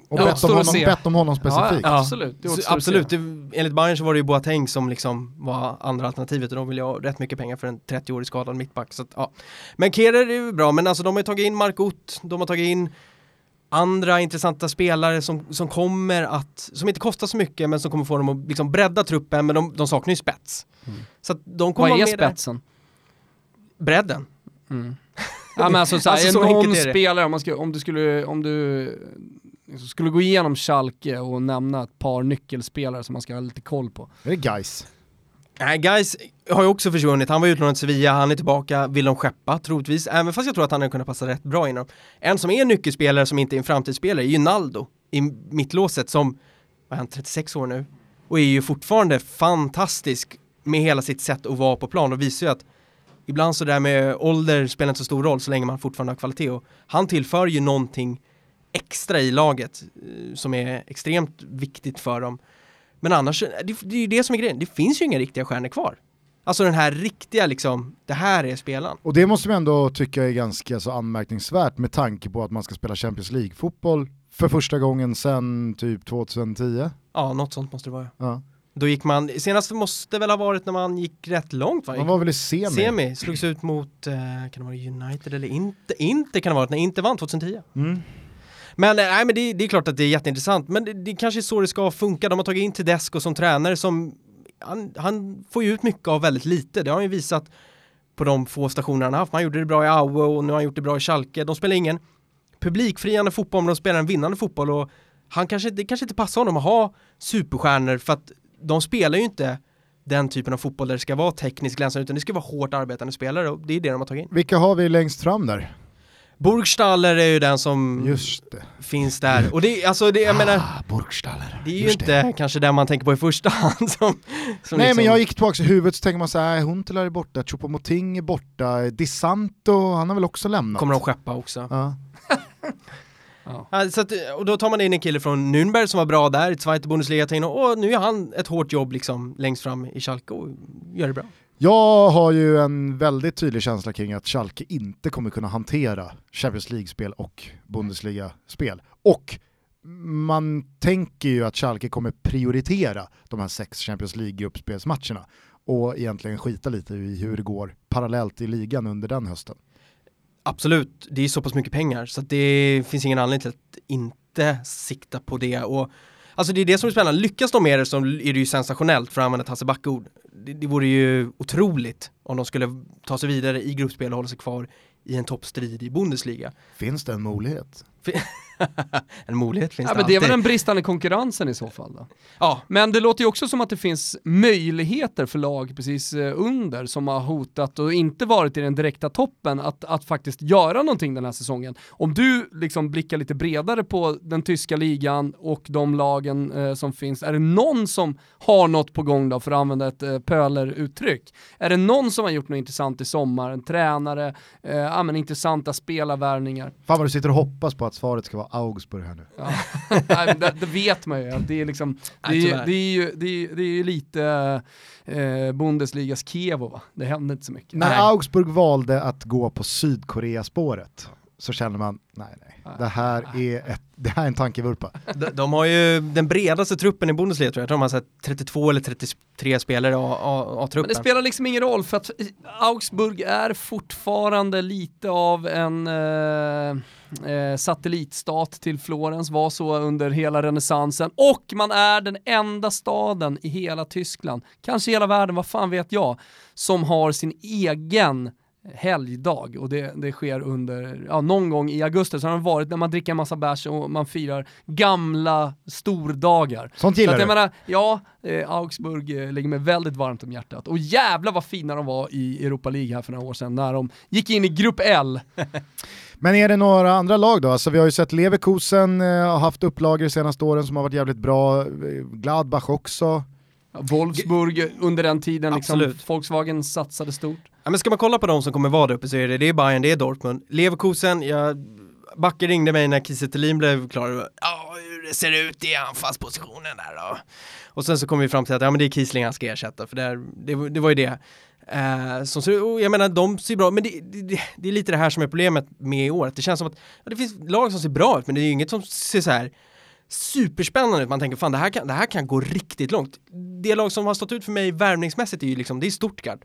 Och ja, bett, om honom, bett om honom specifikt. Ja, absolut. Det absolut. Det, enligt Bayern så var det ju Boateng som liksom var andra alternativet och de ville ha rätt mycket pengar för en 30-årig skadad mittback. Så att, ja. Men Kehrer är ju bra, men alltså de har tagit in Mark Ott, de har tagit in andra intressanta spelare som, som kommer att, som inte kostar så mycket men som kommer få dem att liksom bredda truppen men de, de saknar ju spets. Mm. Så att de kommer Vad är spetsen? Där. Bredden. Mm. [LAUGHS] ja men alltså, så, alltså, så någon spelare, om, man ska, om du skulle, om du liksom skulle gå igenom Schalke och nämna ett par nyckelspelare som man ska ha lite koll på. Är det guys? Nej, guys har ju också försvunnit. Han var utlånad till Sevilla, han är tillbaka, vill de skeppa troligtvis, även fast jag tror att han hade kunnat passa rätt bra inom. En som är en nyckelspelare som inte är en framtidsspelare är ju Naldo i mittlåset som, vad är han, 36 år nu? Och är ju fortfarande fantastisk med hela sitt sätt att vara på plan och visar ju att ibland så där med ålder spelar inte så stor roll så länge man fortfarande har kvalitet och han tillför ju någonting extra i laget eh, som är extremt viktigt för dem. Men annars, det, det är ju det som är grejen, det finns ju inga riktiga stjärnor kvar. Alltså den här riktiga liksom, det här är spelaren. Och det måste man ändå tycka är ganska så anmärkningsvärt med tanke på att man ska spela Champions League-fotboll för första gången sedan typ 2010. Ja, något sånt måste det vara. Ja. Då gick man, senast måste väl ha varit när man gick rätt långt va? Man var väl i semi? Semi, slogs ut mot, eh, kan det vara United eller inte? Inte kan det vara, när inte vann 2010. Mm. Men, eh, nej, men det, det, är klart att det är jätteintressant, men det, det kanske är så det ska funka. De har tagit in Tedesco som tränare som han, han, får ju ut mycket av väldigt lite. Det har han ju visat på de få stationer han har haft. Han gjorde det bra i Aue och nu har han gjort det bra i Schalke. De spelar ingen publikfriande fotboll, men de spelar en vinnande fotboll och han kanske, det kanske inte passar honom att ha superstjärnor för att de spelar ju inte den typen av fotboll där det ska vara tekniskt glänsande utan det ska vara hårt arbetande spelare och det är det de har tagit in. Vilka har vi längst fram där? Burgstaller är ju den som Just det. finns där och det, alltså det, jag menar, ah, Burgstaller. det är ju Just inte kanske den man tänker på i första hand [LAUGHS] som, som Nej liksom, men jag gick tillbaka i huvudet så tänker man så här, Huntelaar är borta, Choupo-Moting är borta, Di Santo, han har väl också lämnat? kommer de skeppa också. [LAUGHS] Ja. Ja, så att, och då tar man in en kille från Nürnberg som var bra där, ett Zweite Bundesliga och nu gör han ett hårt jobb liksom längst fram i Schalke och gör det bra. Jag har ju en väldigt tydlig känsla kring att Schalke inte kommer kunna hantera Champions League-spel och Bundesliga-spel. Och man tänker ju att Schalke kommer prioritera de här sex Champions League-gruppspelsmatcherna och egentligen skita lite i hur det går parallellt i ligan under den hösten. Absolut, det är så pass mycket pengar så det finns ingen anledning till att inte sikta på det och Alltså det är det som är spännande, lyckas de med det så är det ju sensationellt för att använda ett Hasse Backe-ord. Det, det vore ju otroligt om de skulle ta sig vidare i gruppspel och hålla sig kvar i en toppstrid i Bundesliga. Finns det en möjlighet? [LAUGHS] en möjlighet finns Ja, det men det är väl den bristande konkurrensen i så fall då. Ja, Men det låter ju också som att det finns möjligheter för lag precis eh, under som har hotat och inte varit i den direkta toppen att, att faktiskt göra någonting den här säsongen. Om du liksom blickar lite bredare på den tyska ligan och de lagen eh, som finns, är det någon som har något på gång då för att använda ett eh, pöler-uttryck? Är det någon som har gjort något intressant i sommar? En tränare, eh, ja, men intressanta spelarvärvningar? Fan vad du sitter och hoppas på att svaret ska vara Augsburg här nu. Ja. [LAUGHS] Nej, det, det vet man ju, det är liksom, det är, tyvärr. det är ju det är, det är ju lite eh, Bundesligas Kevo va? Det händer inte så mycket. När Nej. Augsburg valde att gå på Sydkorea-spåret så kände man, nej nej, det här är, ett, det här är en tankevurpa. de, de har ju den bredaste truppen i Bundesliga tror jag, jag tror de har sett 32 eller 33 spelare av- av Men truppen. det spelar liksom ingen roll för att Augsburg är fortfarande lite av en eh, eh, satellitstat till Florens, var så under hela renässansen. Och man är den enda staden i hela Tyskland, kanske hela världen, vad fan vet jag, som har sin egen helgdag och det, det sker under, ja någon gång i augusti så har det varit när man dricker en massa bärs och man firar gamla stordagar. Sånt Så gillar att jag du. menar, ja, eh, Augsburg eh, ligger mig väldigt varmt om hjärtat. Och jävla vad fina de var i Europa League här för några år sedan när de gick in i Grupp L. [LAUGHS] Men är det några andra lag då? Alltså vi har ju sett Leverkusen eh, har haft upplagor de senaste åren som har varit jävligt bra, Eh, Gladbach också. Wolfsburg eh, under den tiden, liksom. Volkswagen satsade stort. Ja, men ska man kolla på de som kommer vara där uppe så är det, det är Bayern, det är Dortmund, Leverkusen, jag Backe ringde mig när Kiese Thelin blev klar, ja hur det ser ut i anfallspositionen där då. Och sen så kom vi fram till att ja men det är Kiesling han ska ersätta för det, det, det var ju det. Eh, som ser, och jag menar de ser bra, men det, det, det är lite det här som är problemet med i år, att det känns som att ja, det finns lag som ser bra ut men det är ju inget som ser så här superspännande ut, man tänker fan det här kan, det här kan gå riktigt långt. Det lag som har stått ut för mig värvningsmässigt är ju liksom, det är Stuttgart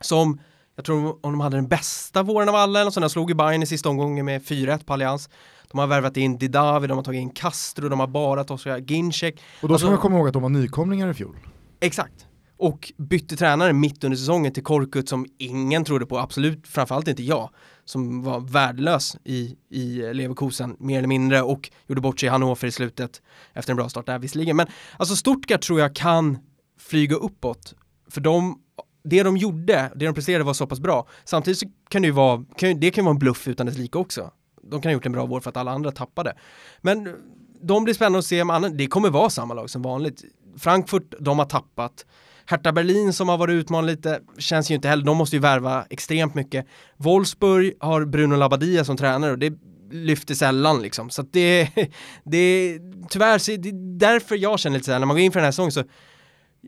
som jag tror om de hade den bästa våren av alla, eller så de slog ju Bayern i sista omgången med 4-1 på Allians. De har värvat in Didavi, de har tagit in Castro, de har bara tagit Ginczek. Och då ska Alltså- man komma ihåg att de var nykomlingar i fjol. Exakt. Och bytte tränare mitt under säsongen till Korkut som ingen trodde på, absolut framförallt inte jag, som var värdelös i, i Leverkusen mer eller mindre och gjorde bort sig i Hannover i slutet efter en bra start där visserligen. Men alltså Stuttgart tror jag kan flyga uppåt, för de det de gjorde, det de presterade var så pass bra. Samtidigt så kan det ju vara, kan, det kan ju vara en bluff utan dess like också. De kan ha gjort en bra vår för att alla andra tappade. Men de blir spännande att se om annan, det kommer vara samma lag som vanligt. Frankfurt, de har tappat. Hertha Berlin som har varit utmanad lite, känns ju inte heller, de måste ju värva extremt mycket. Wolfsburg har Bruno Labbadia som tränare och det lyfter sällan liksom. Så att det, [LAUGHS] det, tyvärr, så det är därför jag känner lite så här, när man går in för den här säsongen så,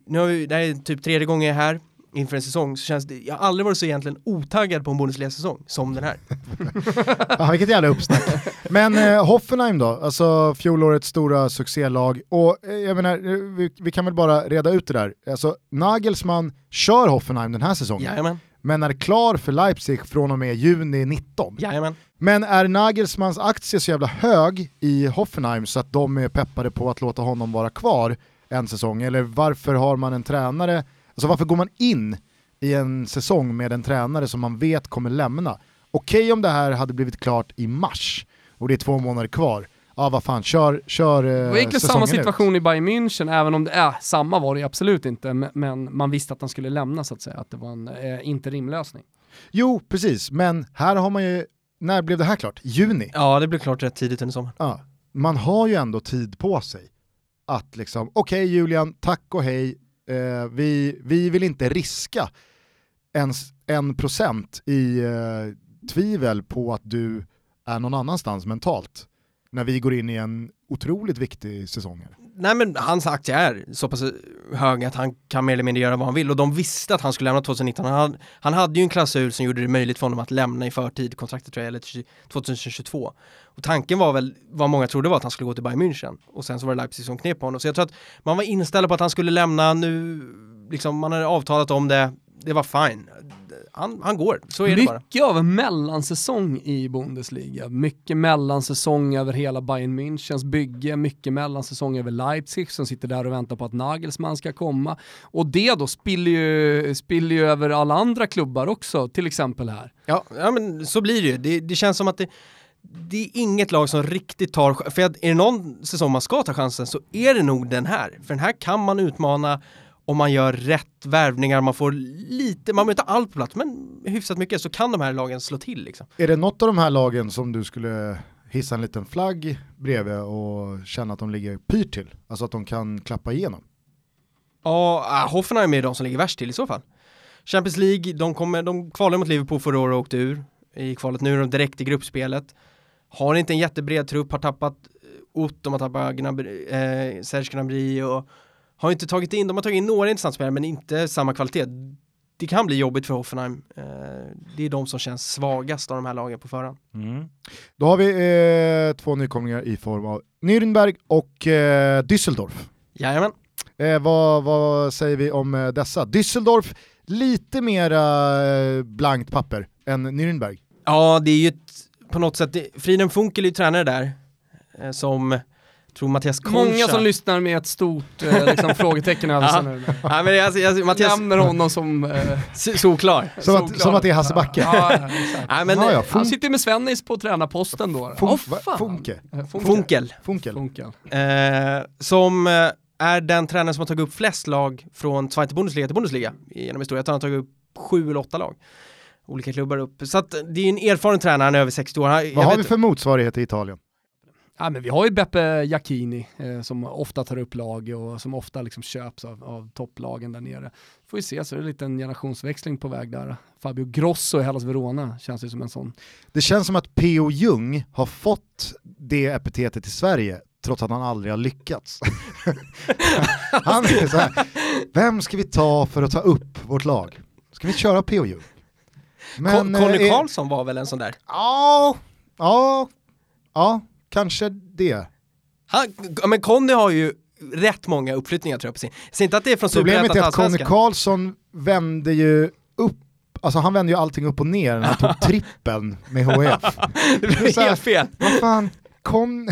nu har vi, det här är typ tredje gången jag är här inför en säsong, så känns det, jag har aldrig varit så egentligen otaggad på en Bundesliga-säsong som den här. [LAUGHS] Ja, vilket jävla uppsnack. Men eh, Hoffenheim då, alltså fjolårets stora succélag. Och eh, jag menar, eh, vi, vi kan väl bara reda ut det där. Alltså Nagelsmann kör Hoffenheim den här säsongen, Jajamän, men är klar för Leipzig från och med juni 19. jajamän. Men är Nagelsmans aktie så jävla hög i Hoffenheim så att de är peppade på att låta honom vara kvar en säsong? Eller varför har man en tränare, alltså varför går man in i en säsong med en tränare som man vet kommer lämna? Okej om det här hade blivit klart i mars och det är två månader kvar, ja vad fan, kör, kör eh, Det var egentligen samma situation ut. i Bayern München, även om det är samma var det absolut inte, men man visste att han skulle lämna så att säga, att det var en eh, interimlösning. Jo, precis, men här har man ju, när blev det här klart? Juni? Ja, det blev klart rätt tidigt under sommaren. Ja, man har ju ändå tid på sig att liksom, okej okay, Julian, tack och hej, eh, vi, vi vill inte riska ens en procent i eh, tvivel på att du är någon annanstans mentalt när vi går in i en otroligt viktig säsong. Här. Nej men hans aktie är så pass hög att han kan mer eller mindre göra vad han vill och de visste att han skulle lämna 2019. Han hade, han hade ju en klausul som gjorde det möjligt för honom att lämna i förtid, kontraktet tror jag, eller 2022. Och tanken var väl, vad många trodde var att han skulle gå till Bayern München och sen så var det Leipzig som knep på honom. Så jag tror att man var inställd på att han skulle lämna nu, liksom man hade avtalat om det, det var fine han, han går, så är Mycket det bara. Mycket av en mellansäsong i Bundesliga, mycket mellansäsong över hela Bayern Münchens bygge, mycket mellansäsong över Leipzig som sitter där och väntar på att Nagelsmann ska komma. Och det då spiller ju, spiller ju över alla andra klubbar också, till exempel här. Ja, ja men så blir det ju. Det, det känns som att det, det är inget lag som riktigt tar, för är det någon säsong man ska ta chansen så är det nog den här. För den här kan man utmana om man gör rätt värvningar, man får lite, man behöver inte allt på plats, men hyfsat mycket så kan de här lagen slå till. Liksom. Är det något av de här lagen som du skulle hissa en liten flagg bredvid och känna att de ligger pyrt till? Alltså att de kan klappa igenom? Ja, äh, Hoffenheim är de som ligger värst till i så fall. Champions League, de, kommer, de kvalade mot Liverpool förra året och åkte ur i kvalet. Nu är de direkt i gruppspelet. Har inte en jättebred trupp, har tappat Ott, de har tappat Gnabry, eh, Serge Gnabry och har inte tagit in, de har tagit in några intressanta spelare men inte samma kvalitet. Det kan bli jobbigt för Hoffenheim. Eh, det är de som känns svagast av de här lagen på förhand. Mm. Då har vi eh, två nykomlingar i form av Nürnberg och eh, Düsseldorf. Jajamän. Eh, vad, vad säger vi om eh, dessa? Düsseldorf, lite mera eh, blankt papper än Nürnberg. Ja, det är ju ett, på något sätt, det, Friden Funkel är ju tränare där, eh, som tror Mattias Concha. Många som lyssnar med ett stort eh, liksom, [LAUGHS] frågetecken över sig nu. Ja, men alltså, alltså, Mattias... Nämner honom som eh, solklar. Som, att, som att det är Hasse Backe. Ja, ja, men, ja, han sitter med Svennis på tränarposten då. Fun oh, Funke. Funkel. Funkel. Funkel. Eh, som eh, är den tränare som har tagit upp flest lag från Zweite Bundesliga till Bundesliga genom historien. Han har tagit upp sju eller åtta lag olika klubbar upp. Så att det är en erfaren tränare, han är över 60 år. Vad har vi för motsvarighet i Italien? Ja, men vi har ju Beppe Giacchini eh, som ofta tar upp lag och som ofta liksom köps av, av topplagen där nere. Får vi se, så är det lite en generationsväxling på väg där. Fabio Grosso i Hellas Verona känns ju som en sån. Det känns som att P.O. Jung har fått det epitetet i Sverige trots att han aldrig har lyckats. [LAUGHS] han är så här, vem ska vi ta för att ta upp vårt lag? Ska vi köra P.O. Jung? Men, Conny eh, Karlsson var väl en sån där? Ja, ja, ja, kanske det. Han, men Conny har ju rätt många uppflyttningar tror jag på sin. Säg inte att det är från Problemet är att Conny Karlsson vände ju upp Alltså han vände ju allting upp och ner när han tog [LAUGHS] trippen med HF. [LAUGHS] det blev helt fel. Vad fan, Con...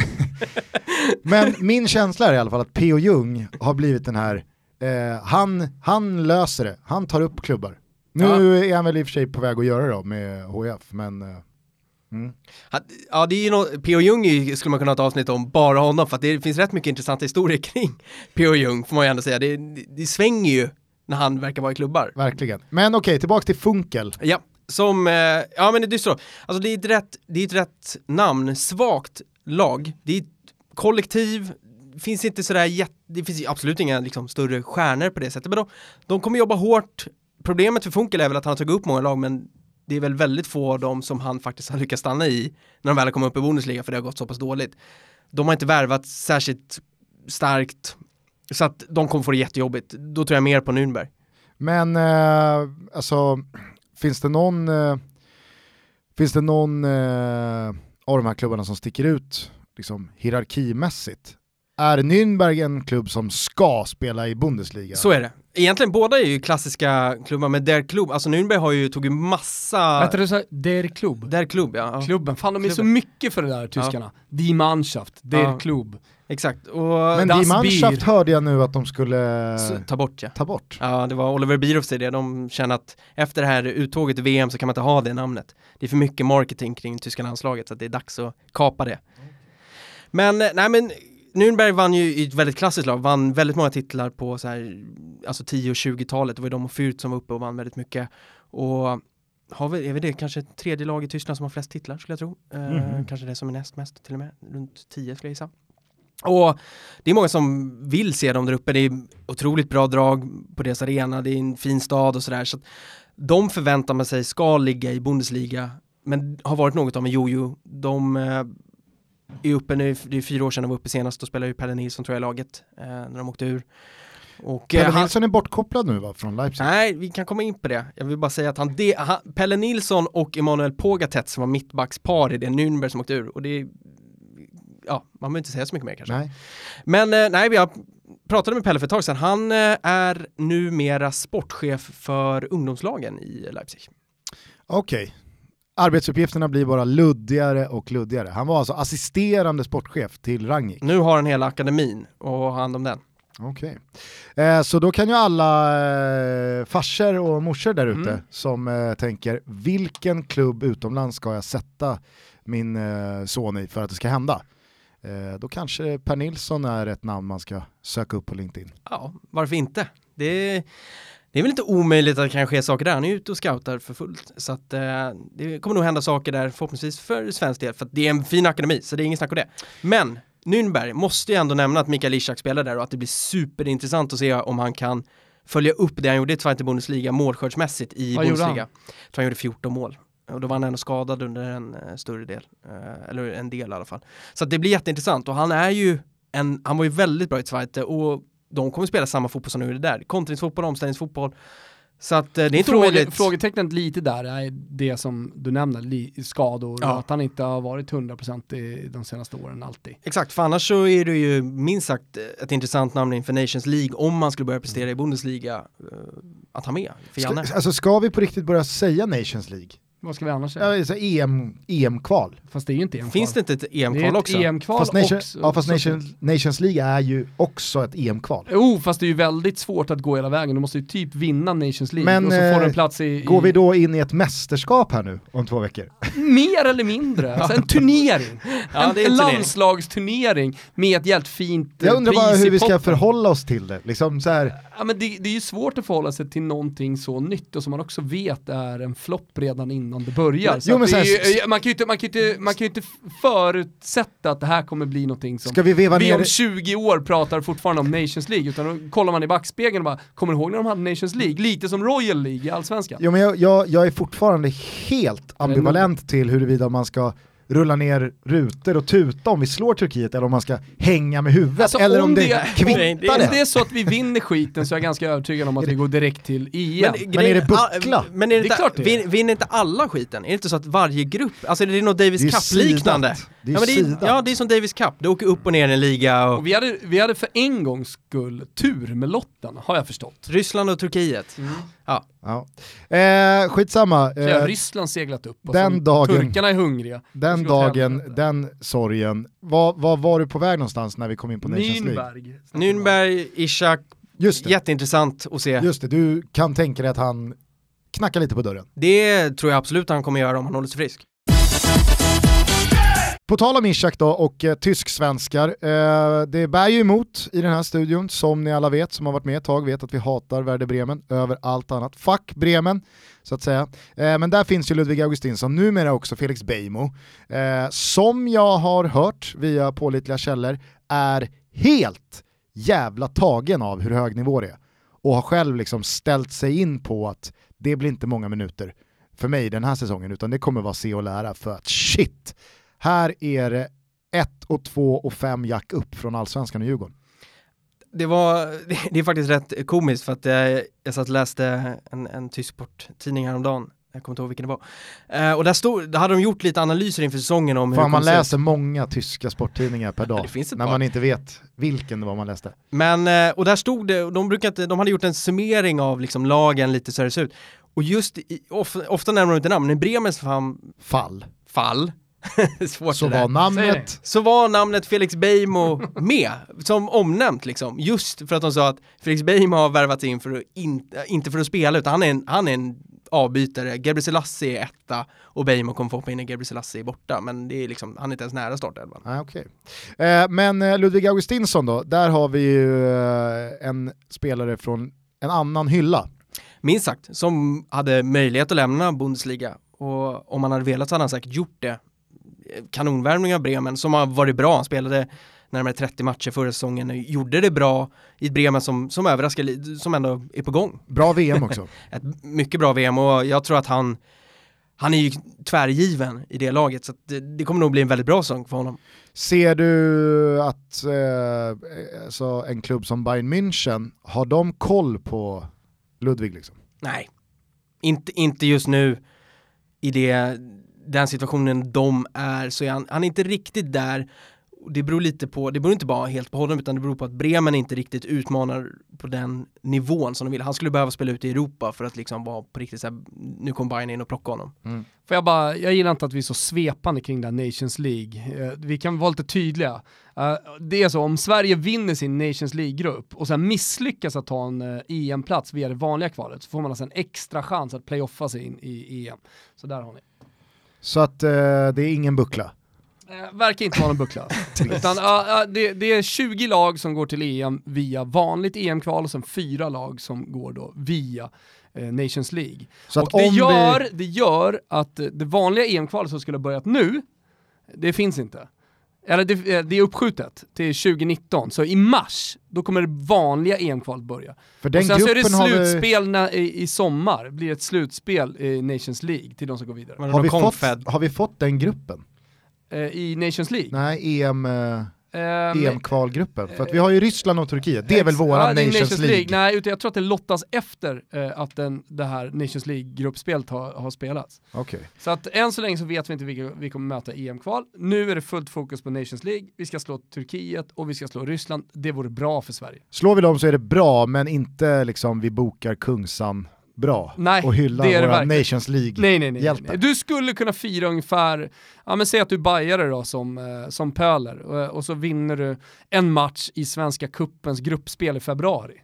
[LAUGHS] Men min känsla är i alla fall att P.O. Jung har blivit den här, eh, han, han löser det, han tar upp klubbar. Nu ja. är han väl i och för sig på väg att göra det då med HF, men eh, Mm. Ja, det är ju något, P.O. Jung skulle man kunna ha ett avsnitt om bara honom, för att det finns rätt mycket intressanta historier [LAUGHS] kring P.O. Jung, får man ju ändå säga. Det, det, det svänger ju när han verkar vara i klubbar. Verkligen. Men okej, okay, tillbaka till Funkel. Ja, som, eh, ja men det är så. Alltså det är ett rätt, det är ett rätt namn, svagt lag. Det är ett kollektiv, finns inte sådär det finns absolut inga liksom, större stjärnor på det sättet, men de, de kommer jobba hårt. Problemet för Funkel är väl att han har tagit upp många lag, men det är väl väldigt få av dem som han faktiskt har lyckats stanna i när de väl har kommit upp i Bundesliga för det har gått så pass dåligt. De har inte värvat särskilt starkt så att de kommer få det jättejobbigt. Då tror jag mer på Nürnberg. Men eh, alltså, finns det någon, eh, finns det någon eh, av de här klubbarna som sticker ut liksom, hierarkimässigt? Är Nürnberg en klubb som ska spela i Bundesliga? Så är det. Egentligen båda är ju klassiska klubbar med Der Klubb, alltså Nürnberg har ju tagit massa... Vänta du sa Der Klubb? Der Klubb ja. Klubben, fan de är Klubben. så mycket för det där tyskarna. Ja. Die Mannschaft, Der ja. Klubb. Exakt. Och Men Die Mannschaft hörde jag nu att de skulle så, ta bort ja. Ta bort. Ja, det var Oliver Bierhoff det, de känner att efter det här uttåget i VM så kan man inte ha det namnet. Det är för mycket marketing kring tyska landslaget så det är dags att kapa det. Men, nej men Nürnberg vann ju i ett väldigt klassiskt lag, vann väldigt många titlar på så här, alltså 10 och 20-talet, det var ju de och Fürth som var uppe och vann väldigt mycket. Och har vi, är vi det kanske tredje lag i Tyskland som har flest titlar skulle jag tro. Eh, Mhm. Kanske det som är näst mest till och med, runt 10 skulle jag gissa. Och det är många som vill se dem där uppe, det är otroligt bra drag på deras arena, det är en fin stad och sådär. Så att de förväntar man sig ska ligga i Bundesliga, men har varit något av en jojo. De eh, är uppe nu, det är fyra år sedan de var uppe senast, då spelade ju Pelle Nilsson tror jag i laget, eh, när de åkte ur. Och, eh, Pelle han- Nilsson är bortkopplad nu va, från Leipzig? Nej, vi kan komma in på det. Jag vill bara säga att han, det, han Pelle Nilsson och Emanuel Pogatet som var mittbackspar i det Nürnberg som åkte ur. Och det ja, man behöver inte säga så mycket mer kanske. Nej. Men eh, nej, jag pratade med Pelle för ett tag sedan. Han eh, är numera sportchef för ungdomslagen i Leipzig. Okej. Arbetsuppgifterna blir bara luddigare och luddigare. Han var alltså assisterande sportchef till Rangnick. Nu har han hela akademin och har hand om den. Okej. Eh, så då kan ju alla eh, farsor och morsor där ute Mm. som eh, tänker vilken klubb utomlands ska jag sätta min eh, son i för att det ska hända? Eh, då kanske Per Nilsson är ett namn man ska söka upp på LinkedIn. Ja, varför inte? Det, det är väl inte omöjligt att det kan ske saker där. Han är ute och scoutar för fullt. Så att eh, det kommer nog hända saker där förhoppningsvis för svensk del. För att det är en fin akademi, så det är inget snack om det. Men Nürnberg måste ju ändå nämna att Mikael Ishak spelar där och att det blir superintressant att se om han kan följa upp det han gjorde i Zweite Bundesliga målskördsmässigt i Vad Bundesliga. Jag tror han gjorde 14 mål. Och då var han ändå skadad under en eh, större del. Eh, eller en del i alla fall. Så att det blir jätteintressant och han är ju en, han var ju väldigt bra i Zweite och de kommer spela samma fotboll som de gjorde där. Kontringsfotboll, omställningsfotboll. Så att eh, det är inte Fråge, omöjligt. frågetecknet lite där är det som du nämner, skador Ja. och att han inte har varit 100% i de senaste åren alltid. Exakt, för annars så är det ju minst sagt ett intressant namn inför Nations League om man skulle börja prestera i Bundesliga eh, att ha med för Janne. Ska, alltså ska vi på riktigt börja säga Nations League? Vad ska vi annars säga? Ja, så EM, EM-kval. Fast det är ju inte EM-kval. Finns det inte ett det är EM-kval ett också? EM-kval Fast, nation, också. ja, fast Så- Nations, League är ju också ett EM-kval. Jo, fast det är ju väldigt svårt att gå hela vägen. Du måste ju typ vinna Nations League Men, och så får eh, du en plats i... Går vi i då in i ett mästerskap här nu om två veckor? [LAUGHS] mer eller mindre. Alltså en turnering. Ja, en det är en en turnering. landslagsturnering med ett jävligt fint eh, Jag undrar bara pris hur i vi ska förhålla oss till det. Liksom så här, Ja, men det, det är ju svårt att förhålla sig till någonting så nytt och som man också vet är en flopp redan innan det börjar. Jo, det är ju, man, kan ju inte, man, kan inte, man kan inte förutsätta att det här kommer bli någonting som ska vi veva vi om 20 år pratar fortfarande om Nations League, utan då kollar man i backspegeln och bara, kommer du ihåg när de hade Nations League? Lite som Royal League i Allsvenskan. Jo, men jag, jag, jag är fortfarande helt ambivalent till huruvida man ska rulla ner rutor och tuta om vi slår Turkiet eller om man ska hänga med huvudet Alltså, eller om, om det, det- kvittar det. det- Om det är så att vi vinner skiten så är jag ganska övertygad om att vi går direkt till EM. Men är det buckla? Men är det, Det är inte, klart det är. vin, vinner inte alla skiten? Är det inte så att varje grupp, alltså är det något Davis Det är Cup-liknande? Det är Ja, men det är, ja, det är som Davis Cup, du åker upp och ner i en liga och Och vi hade, vi hade för en gångs skull tur med lotten, har jag förstått. Ryssland och Turkiet. Ja, Ja. Eh, skitsamma, eh, Ryssland seglat upp och den dagen- turkarna är hungriga. den dagen, den sorgen. Var, var var du på väg någonstans när vi kom in på Nations League? Nürnberg, Ishak, Just det, jätteintressant att se. just det, du kan tänka dig att han knackar lite på dörren. Det tror jag absolut han kommer göra om han håller sig frisk. På tal om Ishak då och eh, tysk-svenskar, eh, det bär ju emot i den här studion, som ni alla vet, som har varit med ett tag, vet att vi hatar Werder Bremen över allt annat. Fuck Bremen, så att säga. Eh, men där finns ju Ludvig Augustinsson, numera också Felix Beijmo, eh, som jag har hört via pålitliga källor, är helt jävla tagen av hur hög nivå det är. Och har själv liksom ställt sig in på att det blir inte många minuter för mig den här säsongen, utan det kommer vara se och lära för att shit, här är det 1 och 2 och 5 jack upp från Allsvenskan och Djurgården. Det var, [LAUGHS] det är faktiskt rätt komiskt för att eh, jag satt och läste en, en tysk sporttidning häromdagen. Jag kommer inte ihåg vilken det var. Eh, och där, stod, där hade de gjort lite analyser inför säsongen om hur Fan det man läser många tyska sporttidningar per dag, när par. man inte vet vilken det var man läste. Men, eh, och där stod det, de, brukar inte, de hade gjort en summering av liksom lagen lite så här det ser ut. Och just, i, of, ofta nämner de inte namn, men i Bremens fall, Fall. [LAUGHS] Så var namnet, så var namnet Felix Beijmo [LAUGHS] med, som omnämnt liksom, just för att de sa att Felix Beijmo har värvats in för att in, inte för att spela, utan han är en, han är en avbytare. Gebre Selassie är etta och Beijmo kommer få hoppa in när Gebre Selassie är borta, men det är liksom, han är inte ens nära startelvan. Ah, okay. Eh, men eh, Ludvig Augustinsson då, där har vi ju eh, en spelare från en annan hylla. Minst sagt, som hade möjlighet att lämna Bundesliga och om han hade velat så hade han säkert gjort det. Kanonvärmning av Bremen som har varit bra, han spelade närmare 30 matcher förra säsongen, gjorde det bra i Bremen som, som överraskar, som ändå är på gång. Bra VM också. [LAUGHS] ett mycket bra VM och jag tror att han han är ju tvärgiven i det laget så det, det, kommer nog bli en väldigt bra säsong för honom. Ser du att eh, alltså en klubb som Bayern München, har de koll på Ludvig liksom? Nej, inte, inte just nu i det, den situationen de är så är han, han är inte riktigt där det beror lite på, det beror inte bara helt på honom utan det beror på att Bremen inte riktigt utmanar på den nivån som de vill. Han skulle behöva spela ut i Europa för att liksom vara på riktigt såhär, nu kommer Bayern in och plocka honom. Mm. Får jag bara, jag gillar inte att vi är så svepande kring den Nations League. Eh, vi kan vara lite tydliga. Eh, det är så, om Sverige vinner sin Nations League-grupp och sen misslyckas att ta en eh, EM-plats via det vanliga kvalet så får man alltså en extra chans att playoffa sig in i EM. Så där har ni. Så att det är ingen buckla? Eh, verkar inte vara någon buckla. [LAUGHS] Utan, uh, uh, det, det, är 20 lag som går till EM via vanligt EM-kval och sen fyra lag som går då via eh, Nations League. Så och det, gör, vi... det gör att det vanliga EM-kvalet som skulle ha börjat nu, det finns inte. Eller det, eh, det, är uppskjutet till 2019, så i mars, då kommer det vanliga EM-kvalet börja. För den och sen så är det slutspel vi... i, i, sommar, blir ett slutspel i Nations League till de som går vidare. Har vi, fått, har vi fått den gruppen? eh, i Nations League. Nej, EM... Eh... Um, EM-kvalgruppen. För att vi har ju Ryssland och Turkiet, det är väl våran Nations, Nations, League. Nej, utan jag tror att det lottas efter eh, att den, det här Nations League-gruppspelet har, har spelats. Okay. Så att än så länge så vet vi inte vilka vi kommer möta EM-kval. Nu är det fullt fokus på Nations League, vi ska slå Turkiet och vi ska slå Ryssland. Det vore bra för Sverige. Slår vi dem så är det bra, men inte liksom vi bokar Kungsan bra nej, och hylla det våra Nations League-hjältar. Du skulle kunna fira ungefär, ja men säg att du bajare då som, eh, som pöler och, och, så vinner du en match i Svenska Kuppens gruppspel i februari.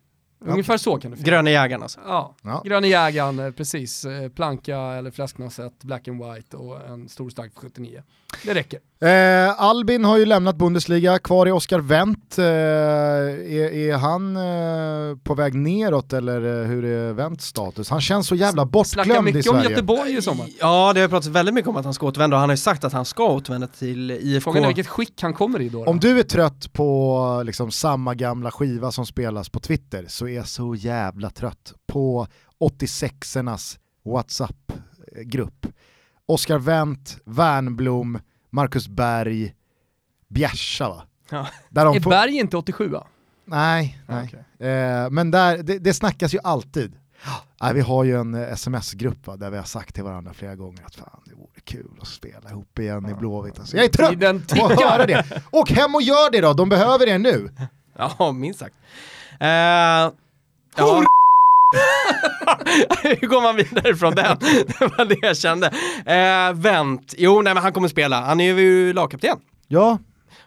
Ungefär så kan du fira. Gröna jägaren alltså? Ja, ja. Gröna jägaren, eh, precis. Eh, planka eller fläsknoset, black and white och en stor stark för 79. Det räcker. Eh, Albin har ju lämnat Bundesliga, kvar i Oscar Wendt. Eh, är, är, han eh, på väg neråt eller eh, hur är Wendts status? Han känns så jävla bortglömd i Sverige. mycket om Göteborg i sommar. Ja, det har pratats väldigt mycket om att han ska återvända och han har ju sagt att han ska återvända till IFK. Frågan är vilket skick han kommer i då. då? Om du är trött på liksom, samma gamla skiva som spelas på Twitter så är jag så jävla trött på 86ernas WhatsApp-grupp. Oscar Wendt, Wernblom, Marcus Berg, Bjärsa va? Ja. Där de är. Berg inte 87 va? Nej, nej. Okay. Eh, men där, det, det snackas ju alltid. Ah, vi har ju en eh, sms-grupp där vi har sagt till varandra flera gånger att fan det vore kul att spela ihop igen i Blåvitt. Alltså, jag är trött på att höra det. Åk hem och gör det då, de behöver det nu. [LAUGHS] Ja, minst sagt. Uh, ja. [LAUGHS] Hur går man vidare från den? det var det jag kände. Eh, vänt, jo nej men han kommer spela, han är ju lagkapten. Ja.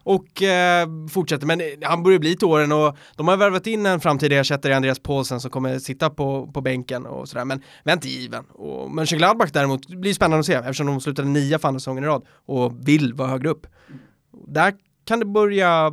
Och eh, fortsätter, men han börjar bli till åren och de har värvat in en framtida ersättare, Andreas Paulsen, som kommer sitta på, på bänken och sådär, men vänt given. Och Mönchengladbach däremot blir spännande att se, eftersom de slutade nia för andra säsongen i rad och vill vara högre upp. Där kan det börja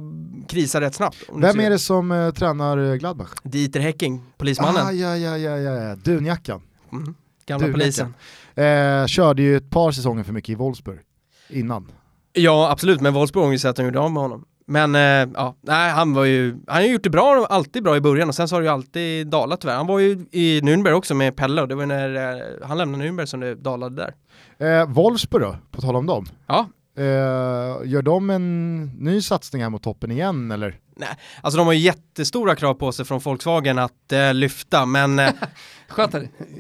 krisa rätt snabbt. Vem är det som uh, tränar Gladbach? Dieter Hecking, polismannen. Ah, ja, ja, ja, ja, dunjackan. Mm. Gamla dunjackan. polisen. Eh, körde ju ett par säsonger för mycket i Wolfsburg innan. Ja, absolut, men Wolfsburg har ju sett att de gjorde av med honom. Men eh, ja, nej, han var ju, han har gjort det bra, alltid bra i början och sen så har det ju alltid dalat tyvärr. Han var ju i Nürnberg också med Pelle och det var när eh, han lämnade Nürnberg som det dalade där. Eh, Wolfsburg då, på tal om dem? Ja, gör de en ny satsning här mot toppen igen eller? Nej, alltså de har ju jättestora krav på sig från Volkswagen att uh, lyfta, men... [LAUGHS] Uh, Skönt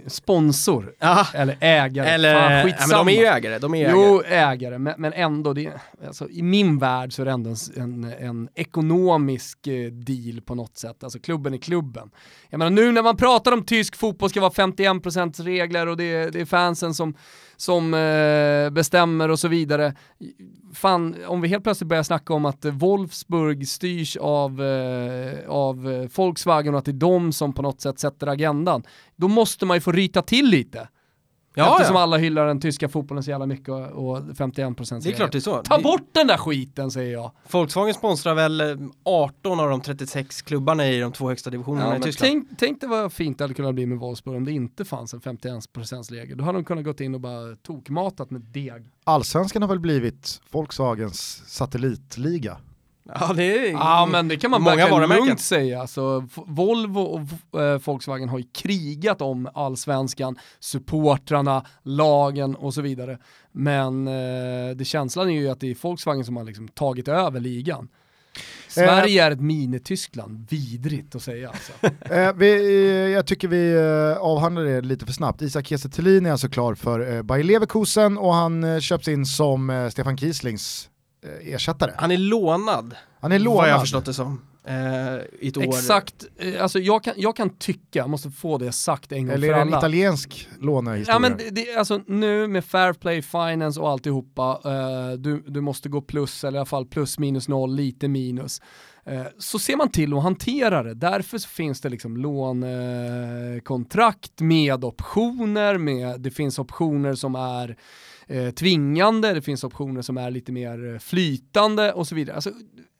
sponsor, Aha. eller ägare, eller, Fan, ja, men de är ju ägare, de är Jo, ägare, men, men ändå, det, alltså, i min värld så är det ändå en, en ekonomisk deal på något sätt, alltså klubben är klubben. Jag menar nu när man pratar om tysk fotboll ska vara 51% regler och det, det är fansen som som eh, bestämmer och så vidare. Fan, om vi helt plötsligt börjar snacka om att Wolfsburg styrs av, eh, av Volkswagen och att det är de som på något sätt sätter agendan, då måste man ju få ryta till lite. Ja, Eftersom ja. alla hyllar den tyska fotbollen så jävla mycket och, och 51% Det är klart det är så. Ta Det- bort den där skiten säger jag. Volkswagen sponsrar väl eh, 18 av de 36 klubbarna i de två högsta divisionerna Ja, i Tyskland. tänk, tänk dig vad fint det hade kunnat bli med Wolfsburg om det inte fanns en 51%-regel. Då hade de kunnat gått in och bara tokmatat med deg. Allsvenskan har väl blivit Volkswagens satellitliga. [LAUGHS] Ja, det är Ja men det kan man många verkligen varumärken. lugnt säga. Alltså, Volvo och eh, Volkswagen har ju krigat om allsvenskan, supportrarna, lagen och så vidare. Men eh, det känslan är ju att det är Volkswagen som har liksom tagit över ligan. Sverige är ett mini-Tyskland, vidrigt att säga alltså. [LAUGHS] Eh, vi, eh, jag tycker vi eh, avhandlar det lite för snabbt. Isak Kiese är alltså klar för eh, Bayer Leverkusen och han eh, köps in som eh, Stefan Kieslings eh, ersättare. Han är lånad, Han är vad jag har lånad. förstått det som. Eh, I ett år. Exakt, eh, alltså jag kan, jag kan tycka, jag måste få det sagt en gång Eller för är det en alla. italiensk lånehistoria? Ja men det, det, alltså nu med fair play finance och alltihopa, eh, du, du måste gå plus eller i alla fall plus minus noll, lite minus. Eh, så ser man till att hantera det. Därför så finns det liksom lånekontrakt med optioner, med, det finns optioner som är eh, tvingande, det finns optioner som är lite mer eh, flytande och så vidare. Alltså,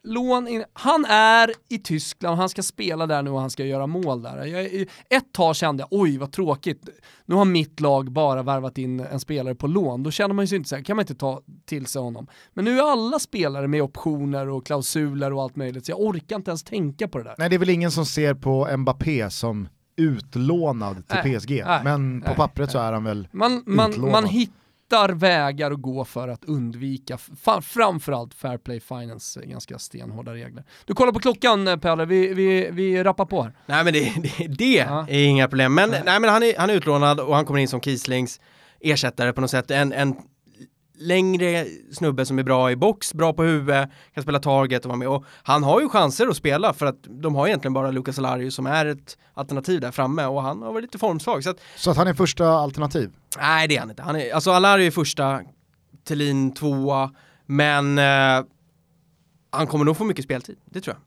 lån in, han är i Tyskland, han ska spela där nu och han ska göra mål där. Jag, ett tag kände jag, oj vad tråkigt, nu har mitt lag bara värvat in en spelare på lån, då känner man ju sig inte så här, kan man inte ta till sig honom. Men nu är alla spelare med optioner och klausuler och allt möjligt, så jag orkar inte ens tänka på det där. Nej det är väl ingen som ser på Mbappé som utlånad till Nej, PSG, nej, men på nej, pappret så är han väl Man, man, Utlånad. man hittar vägar att gå för att undvika, framförallt Fair Play Finance, eh, ganska stenhårda regler. Du kollar på klockan eh, Pelle, vi, vi, vi rappar på här. Nej men det, det, det Ja. är inga problem. Men, Nej. nej. men han, är, han är utlånad och han kommer in som Kieslings ersättare på något sätt. En, en längre snubbe som är bra i box, bra på huvudet, kan spela target och vara med. Och han har ju chanser att spela för att de har egentligen bara Lucas Alarius som är ett alternativ där framme och han har varit lite formsvag. Så att, så att han är första alternativ. nej det är han inte. Han är, alltså Alarius är första, Thelin tvåa, men eh, han kommer nog få mycket speltid, det tror jag.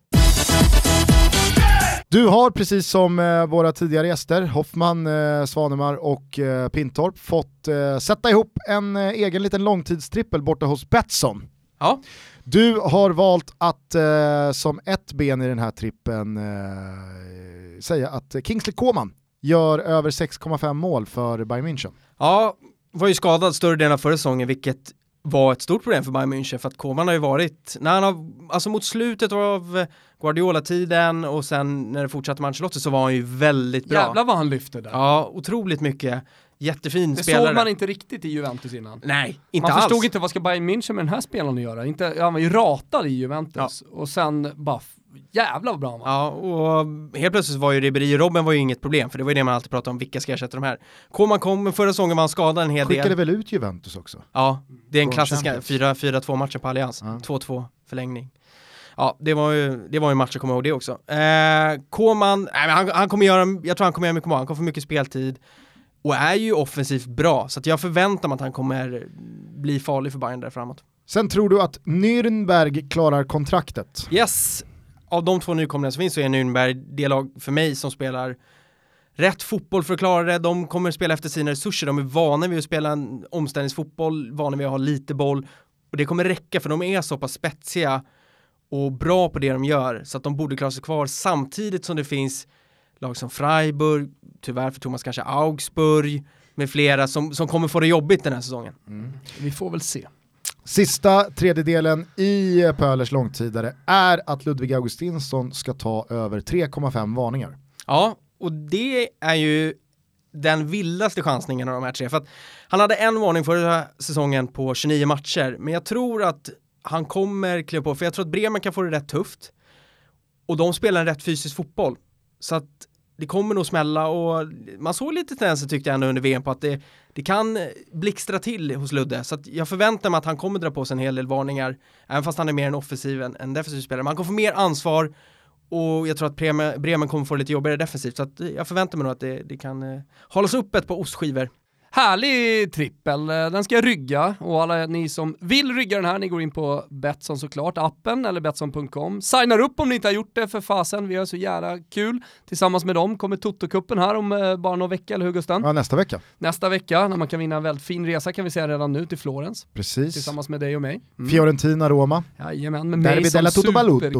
Du har precis som eh, våra tidigare gäster, Hoffman, eh, Svanemar och eh, Pintorp, fått eh, sätta ihop en eh, egen liten långtidstrippel borta hos Betsson. Ja, Du har valt att eh, som ett ben i den här trippen eh, säga att Kingsley Coman gör över 6,5 mål för Bayern München. Ja, var ju skadad större delen av förra säsongen, vilket var ett stort problem för Bayern München för att Koman har ju varit, när han har, alltså mot slutet av Guardiola-tiden och sen när det fortsatte med Ancelotti så var han ju väldigt bra. Jävlar vad han lyfte där. Ja, otroligt mycket. Jättefin det spelare. såg man inte riktigt i Juventus innan. Nej, inte man alls. förstod inte vad ska Bayern München med den här spelaren göra. Inte, han var ju ratad i Juventus och sen bara, jävlar vad bra han var. Ja, och helt plötsligt var ju Ribéry och Robben var ju inget problem, för det var ju det man alltid pratade om, vilka ska ersätta de här? Koman kom, men förra säsongen var han skadad en hel Skickade del. väl ut Juventus också? Ja, det är en klassisk Champions. 4-4-2 matchen på Allians. Ja. 2-2 förlängning. Ja, det var ju, det var ju en match, jag kommer ihåg det också. Eh, Koman, nej, han, han kommer göra, jag tror han kommer göra mycket mål, han kommer få mycket speltid. Och är ju offensivt bra, så att jag förväntar mig att han kommer bli farlig för Bayern där framåt. Sen tror du att Nürnberg klarar kontraktet? Yes, av de två nykomlingarna som finns så är Nürnberg det lag för mig som spelar rätt fotboll för att klara det. De kommer spela efter sina resurser. De är vana vid att spela en omställningsfotboll, vana vid att ha lite boll. Och det kommer räcka för de är så pass spetsiga och bra på det de gör så att de borde klara sig kvar samtidigt som det finns lag som Freiburg, tyvärr för Thomas kanske Augsburg med flera som, som kommer få det jobbigt den här säsongen. Vi får väl se. Sista tredjedelen i Pölers långtidare är att Ludvig Augustinsson ska ta över 3,5 varningar. Ja, och det är ju den vildaste chansningen av de här tre. För att han hade en varning förra säsongen på 29 matcher, men jag tror att han kommer kliva på, för jag tror att Bremen kan få det rätt tufft. Och de spelar en rätt fysisk fotboll. Så att det kommer nog smälla och man såg lite tendenser tyckte jag ändå under VM på att det, det kan blixtra till hos Ludde. Så att jag förväntar mig att han kommer dra på sig en hel del varningar, även fast han är mer en offensiv än en defensiv spelare. Men han kommer få mer ansvar och jag tror att Bremen, Bremen kommer få det lite jobbigare defensivt. Så att jag förväntar mig nog att det, det kan eh, hållas uppe ett par ostskivor. Härlig trippel, eh, den ska jag rygga och alla ni som vill rygga den här, ni går in på Betsson såklart, appen eller Betsson.com. Signar upp om ni inte har gjort det för fasen, vi har så jävla kul. Tillsammans med dem kommer Toto-kuppen här om eh, bara några veckor, eller hur Gusten? Ja, nästa vecka. Nästa vecka, när man kan vinna en väldigt fin resa kan vi säga redan nu till Florens. Precis. Tillsammans med dig och mig. Mm. Fiorentina, Roma. Jajamän, med Derby mig som superguide.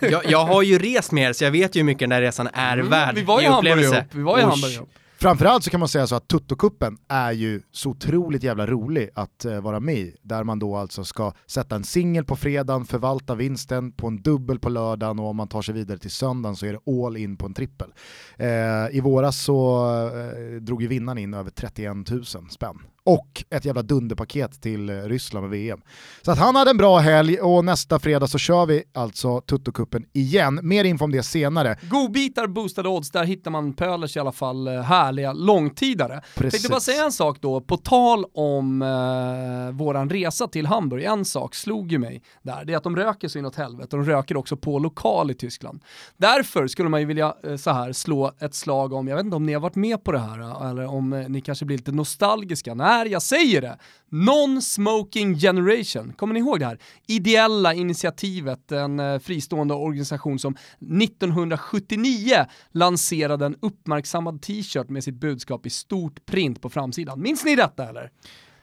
Jag, jag har ju rest med er så jag vet ju hur mycket den här resan är värd Mm, vi var i i Hamburg upplevelse. vi var i. Hamburg ihop. Framförallt så kan man säga så att Tuttokuppen är ju så otroligt jävla rolig att eh, vara med i. Där man då alltså ska sätta en singel på fredagen, förvalta vinsten på en dubbel på lördagen och om man tar sig vidare till söndagen så är det all in på en trippel. Eh, I våras så eh, drog ju vinnaren in över 31 000 spänn. Och ett jävla dunderpaket till eh, Ryssland och VM. Så att han hade en bra helg och nästa fredag så kör vi alltså Tuttokuppen igen. Mer info om det senare. Godbitar, boostade odds, där hittar man Pölers i alla fall eh, härliga långtidare. Precis. Tänkte bara säga en sak då, på tal om eh, våran resa till Hamburg, en sak slog ju mig där, det är att de röker så inåt helvete de röker också på lokal i Tyskland. Därför skulle man ju vilja eh, så här slå ett slag om, jag vet inte om ni har varit med på det här eh, eller om eh, ni kanske blir lite nostalgiska när jag säger det. Non-Smoking Generation, kommer ni ihåg det här? Ideella initiativet, en eh, fristående organisation som 1979 lanserade en uppmärksammad t-shirt med sitt budskap i stort print på framsidan. Minns ni detta eller?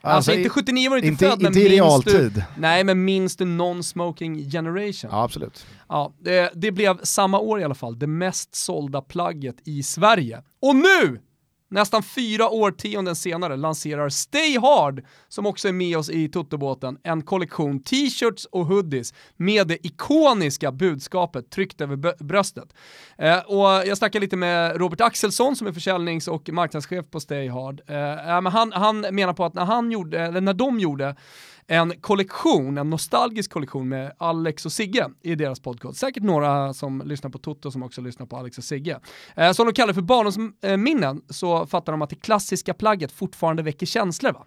Alltså, inte 79 var du inte, född, men inte i minns du, realtid. Nej, men minns du non-smoking generation? Ja, absolut. Ja, det, det blev samma år i alla fall det mest sålda plagget i Sverige. Och nu, nästan fyra årtionden senare, lanserar Stay Hard, som också är med oss i Totobåten, en kollektion t-shirts och hoodies med det ikoniska budskapet tryckt över bröstet. Eh, och jag snackade lite med Robert Axelsson som är försäljnings och marknadschef på Stay Hard. Eh, eh men han, han menar på att när, han gjorde, eller när de gjorde en kollektion, en nostalgisk kollektion med Alex och Sigge i deras podcast. Säkert några som lyssnar på Toto som också lyssnar på Alex och Sigge. Eh, som de kallar för barndomsminnen så fattar de att det klassiska plagget fortfarande väcker känslor. Va?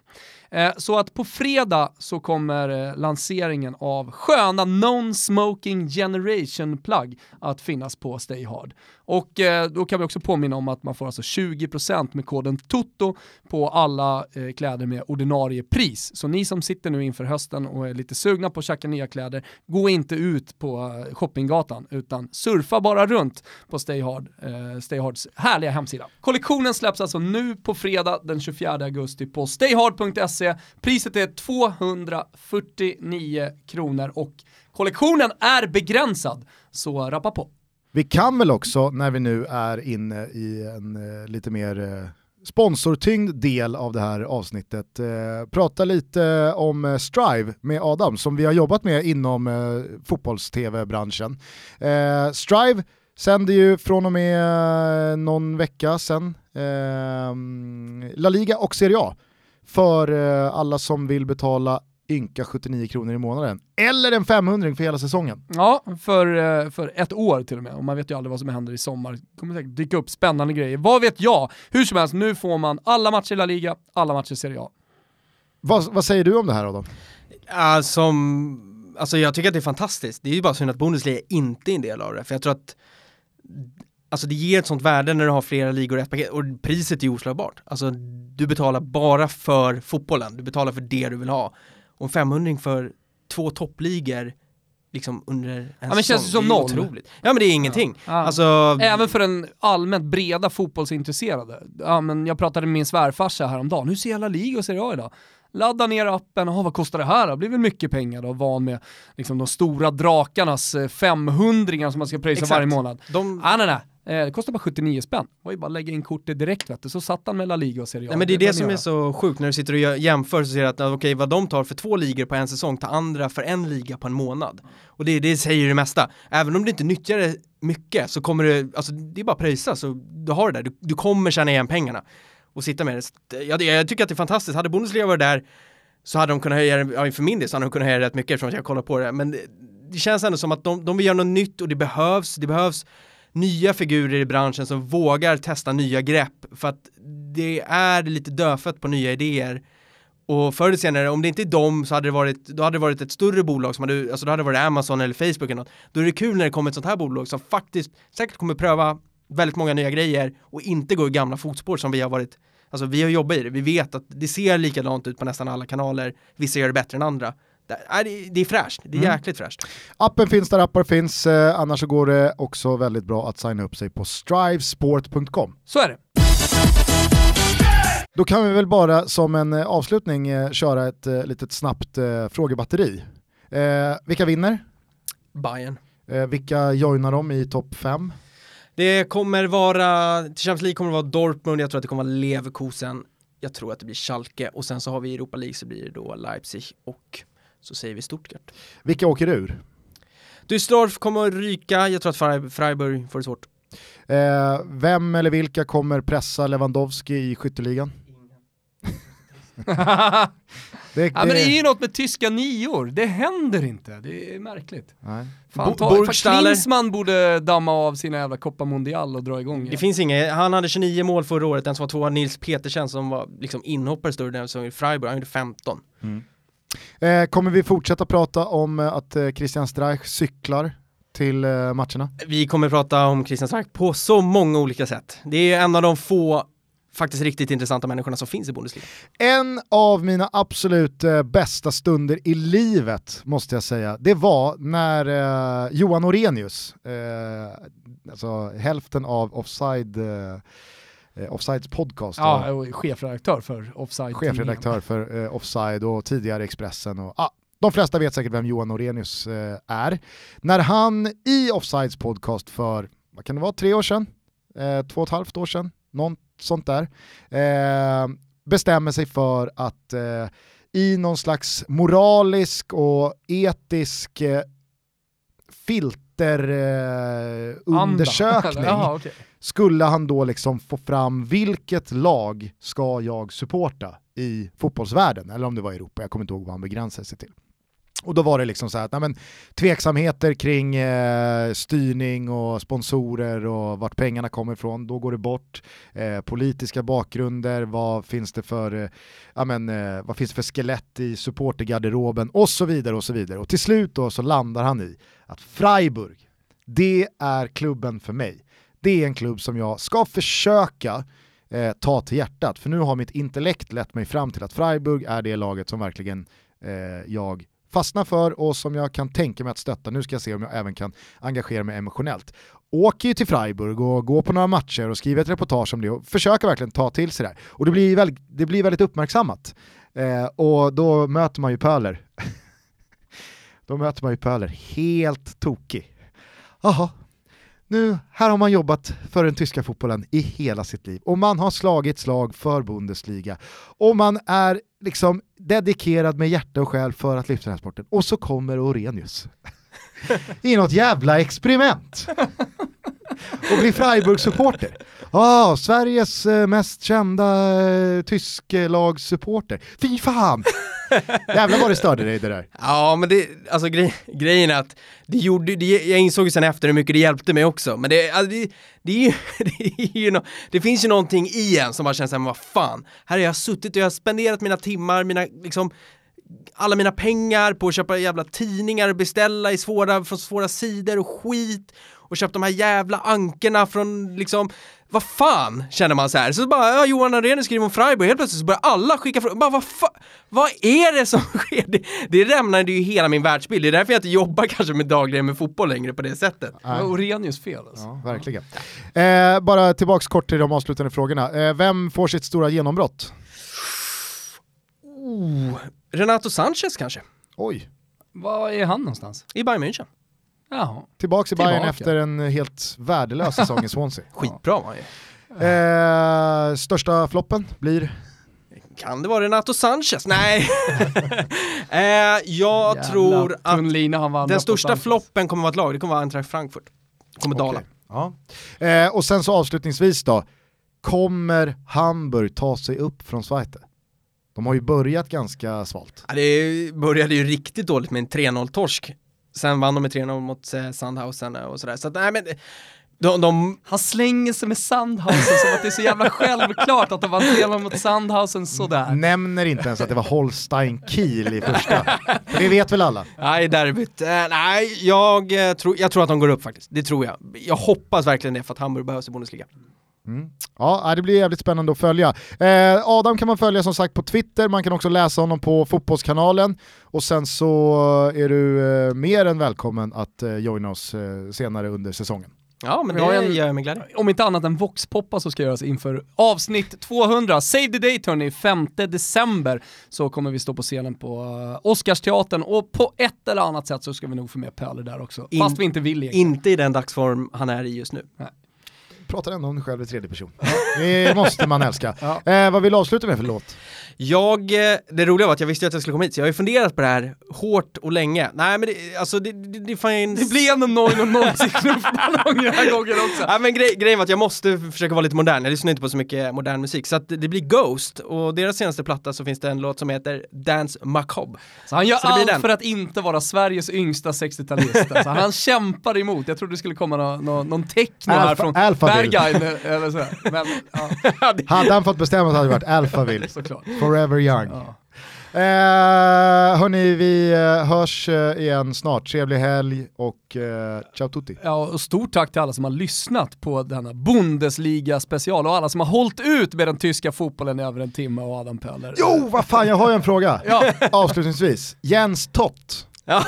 Eh, så att på fredag så kommer eh, lanseringen av sköna Non-Smoking Generation-plagg att finnas på Stay Hard. Och eh, då kan vi också påminna om att man får alltså 20% med koden TOTO på alla eh, kläder med ordinarie pris. Så ni som sitter nu inför hösten och är lite sugna på att tjacka nya kläder, gå inte ut på eh, shoppinggatan utan surfa bara runt på Stayhard. Eh, Stayhards härliga hemsida. Kollektionen släpps alltså nu på fredag den 24 augusti på stayhard.se. Priset är 249 kronor och kollektionen är begränsad, så rappa på. Vi kan väl också, när vi nu är inne i en eh, lite mer eh, sponsortyngd del av det här avsnittet, eh, prata lite om eh, Strive med Adam som vi har jobbat med inom eh, fotbolls-tv-branschen. Eh, Strive sänder ju från och med eh, någon vecka sedan eh, La Liga och Serie A för eh, alla som vill betala ynka 79 kronor i månaden. Eller en 500 för hela säsongen. Ja, för, eh, för ett år till och med. Och man vet ju aldrig vad som händer i sommar. Det kommer säkert dyka upp spännande grejer. Vad vet jag? Hur som helst, nu får man alla matcher i La Liga, alla matcher i Serie A. Vad, vad säger du om det här Adam? Alltså, alltså jag tycker att det är fantastiskt. Det är ju bara synd att Bundesliga inte är en del av det. För jag tror att Alltså det ger ett sånt värde när du har flera ligor i ett paket och priset är oslagbart. Alltså du betalar bara för fotbollen, du betalar för det du vill ha. Och en 500 för två toppligor liksom under en Ja, men känns det som noll? Otroligt. Ja men det är ingenting. Ja. Alltså, Även för den allmänt breda fotbollsintresserade. Ja, men jag pratade med min svärfarsa häromdagen. Hur ser La Liga och Serie A idag? Ladda ner appen, Jaha, vad kostar det här då? Det blir väl mycket pengar då, van med liksom, de stora drakarnas eh, 500 som man ska pröjsa varje månad. de, Ah, nej, nej. Eh, Det kostar bara 79 spänn. Det var ju bara att lägga in kortet direkt vet du. Så satt han med La Liga och Serie A. Nej men det är det behöver som är så sjukt när du sitter och jämför så ser du att okej vad de tar för två ligor på en säsong tar andra för en liga på en månad. Och det, det säger det mesta. Även om du inte nyttjar det mycket så kommer du, alltså det är bara pröjsa så du har det där, du, du kommer tjäna igen pengarna. Och sitta med det. Det. Jag, jag tycker att det är fantastiskt, hade Bundesliga varit där så hade de kunnat höja det, ja, för min del så hade de kunnat höja det rätt mycket eftersom jag kollar på det. Men det, det känns ändå som att de, de vill göra något nytt och det behövs, det behövs nya figurer i branschen som vågar testa nya grepp för att det är lite dödfött på nya idéer och förr eller senare, om det inte är dem så hade det varit, då hade det varit ett större bolag som hade, alltså då hade det varit Amazon eller Facebook eller något. Då är det kul när det kommer ett sånt här bolag som faktiskt säkert kommer pröva väldigt många nya grejer och inte gå i gamla fotspår som vi har varit Alltså vi har jobbat i det, vi vet att det ser likadant ut på nästan alla kanaler, vissa gör det bättre än andra. Det, är, fräscht, det är Mm. jäkligt fräscht. Appen finns där appar finns, eh, annars så går det också väldigt bra att signa upp sig på strivesport.com. Så är det. Då kan vi väl bara som en eh, avslutning eh, köra ett litet snabbt frågebatteri. Vilka vinner? Bayern. Vilka joinar de i topp 5? Det kommer vara, till Champions League kommer det vara Dortmund, jag tror att det kommer vara Leverkusen, jag tror att det blir Schalke och sen så har vi Europa League så blir det då Leipzig och så säger vi Stuttgart. Vilka åker ur? Düsseldorf kommer att ryka, jag tror att Fre- Freiburg får det svårt. Eh, vem eller vilka kommer pressa Lewandowski i skytteligan? Det, [LAUGHS] Ja, men det är ju något med tyska nior, det händer inte, det är märkligt. Nej. Fan, Bo- ta, Burgstaller. Klinsmann borde damma av sina jävla Copa Mundial och dra igång Det igen. finns inga, han hade 29 mål förra året, den som var tvåa Nils Petersen som var liksom inhoppare större den som i Freiburg, han gjorde 15. Eh, kommer vi fortsätta prata om eh, att eh, Christian Streich cyklar till eh, matcherna? Vi kommer prata om Christian Stark på så många olika sätt. Det är en av de få faktiskt riktigt intressanta människorna som finns i Bundesliga. En av mina absolut eh, bästa stunder i livet måste jag säga, det var när eh, Johan Orenius, eh, alltså hälften av Offside, eh, eh, Offsides podcast, Ja, och chefredaktör för Offside chefredaktör för eh, Offside och tidigare Expressen. Och, ah, de flesta vet säkert vem Johan Orenius eh, är. När han i Offsides podcast för, vad kan det vara, tre år sedan? Eh, två och ett halvt år sedan? Något sånt där. Eh, bestämmer sig för att eh, i någon slags moralisk och etisk eh, filterundersökning eh, [LAUGHS] okej. skulle han då liksom få fram vilket lag ska jag supporta i fotbollsvärlden, eller om det var i Europa, jag kommer inte ihåg vad han begränsade sig till. Och då var det liksom så här att nej men, tveksamheter kring eh, styrning och sponsorer och vart pengarna kommer ifrån, då går det bort. Eh, politiska bakgrunder, vad finns det för, eh, ja men, eh, vad finns det för skelett i supportergarderoben och så vidare och så vidare. Och till slut då så landar han i att Freiburg, det är klubben för mig. Det är en klubb som jag ska försöka eh, ta till hjärtat, för nu har mitt intellekt lett mig fram till att Freiburg är det laget som verkligen eh, jag fastnar för och som jag kan tänka mig att stötta. Nu ska jag se om jag även kan engagera mig emotionellt. Åker ju till Freiburg och går på några matcher och skriver ett reportage om det och försöker verkligen ta till sig det här. Och det blir väldigt, det blir väldigt uppmärksammat. Eh, och då möter man ju Pöler. [LAUGHS] då möter man ju Pöler helt tokig. Jaha, nu, här har man jobbat för den tyska fotbollen i hela sitt liv och man har slagit slag för Bundesliga och man är liksom dedikerad med hjärta och själ för att lyfta den här sporten. Och så kommer Orenius [LAUGHS] i något jävla experiment och blir Freiburg-supporter. Ah, Sveriges eh, mest kända eh, tysklagssupporter. Fy fan! [LAUGHS] Jävlar vad det störde dig det där. Ja, men det, alltså grej, grejen är att det gjorde, det, jag insåg ju sen efter hur mycket det hjälpte mig också, men det, alltså, det, det, är ju, [LAUGHS] det, är ju no, det finns ju någonting i en som bara känns såhär, vad fan, här har jag suttit och jag har spenderat mina timmar, mina liksom alla mina pengar på att köpa jävla tidningar och beställa i svåra, från svåra sidor och skit och köpt de här jävla ankerna från liksom, vad fan känner man så här. Så bara, ja, Johan Arrhenius skriver om Freiburg, helt plötsligt så börjar alla skicka frågor, bara vad fa- vad är det som [LAUGHS] sker? Det, det rämnade ju hela min världsbild, det är därför jag inte jobbar [LAUGHS] kanske med dagligen med fotboll längre på det sättet. Det var Orenius fel alltså. Ja, verkligen. Eh, bara tillbaks kort till de avslutande frågorna. Eh, vem får sitt stora genombrott? Oh, Renato Sanchez kanske, Oj, Var är han någonstans? i Bayern München. Jaha. tillbaks i Bayern Tillbaka. efter en helt värdelös säsong i Swansea. [LAUGHS] Skitbra var ju. Eh, största floppen blir? Kan det vara Renato Sanchez? Nej. [LAUGHS] eh, jag Jävla tror att den största Sanchez. floppen kommer vara ett lag, det kommer vara Eintracht Frankfurt. Kommer dala. Ja. Eh, och sen så avslutningsvis då, kommer Hamburg ta sig upp från Zweite? De har ju börjat ganska svalt. Ja, det började ju riktigt dåligt med en 3-0-torsk. Sen vann de med 3-0 mot eh, Sandhausen och sådär. Så att, nej men, de, de, Han slänger sig med Sandhausen som att det är så jävla självklart att de vann 3 mot Sandhausen sådär. Nämner inte ens att det var Holstein Kiel i första. För det vet väl alla? nej derbyt. Eh, nej, jag, eh, tror, jag tror att de går upp faktiskt. Det tror jag. Jag hoppas verkligen det för att Hamburg behövs i Bundesliga. Mm. Ja, det blir jävligt spännande att följa. Eh, Adam kan man följa som sagt på Twitter, man kan också läsa honom på Fotbollskanalen och sen så är du eh, mer än välkommen att eh, joina oss eh, senare under säsongen. Ja, men det en- gör jag med glädje. Om inte annat än Voxpoppa så ska göras inför avsnitt 200. Save the date hörni, 5 december så kommer vi stå på scenen på uh, Oscarsteatern och på ett eller annat sätt så ska vi nog få med Pelle där också. In- Fast vi inte vill egentligen. Inte i den dagsform han är i just nu. Pratar ändå om dig själv i tredje person. Det måste man älska. Ja. Eh, vad vill du avsluta med för låt? Jag, eh, det roliga var att jag visste att jag skulle komma hit, så jag har ju funderat på det här hårt och länge. Nej men det, alltså det, det, det finns... Det blir ändå noll och noll luftballong den här gången också. Ja, men grej, grejen var att jag måste försöka vara lite modern, jag lyssnar inte på så mycket modern musik. Så att det blir Ghost, och deras senaste platta så finns det en låt som heter Dance Macabre. Så han gör Så allt den. för att inte vara Sveriges yngsta 60-talist. Alltså, han kämpar emot. Jag trodde det skulle komma någon, någon, någon techno här Alpha- från. Berghain eller så. Men ja, [LAUGHS] Hade han fått bestämma så hade det varit Alphaville, såklart. Forever Young. Ja. Eh, hörni, vi eh, hörs eh, igen snart. Trevlig helg och eh, ciao tutti. Ja, och stort tack till alla som har lyssnat på denna Bundesliga special och alla som har hållit ut med den tyska fotbollen i över en timme och Adam Pöller. Jo, vad fan, jag har ju en fråga. Ja. Avslutningsvis, Jens Tott. Ja,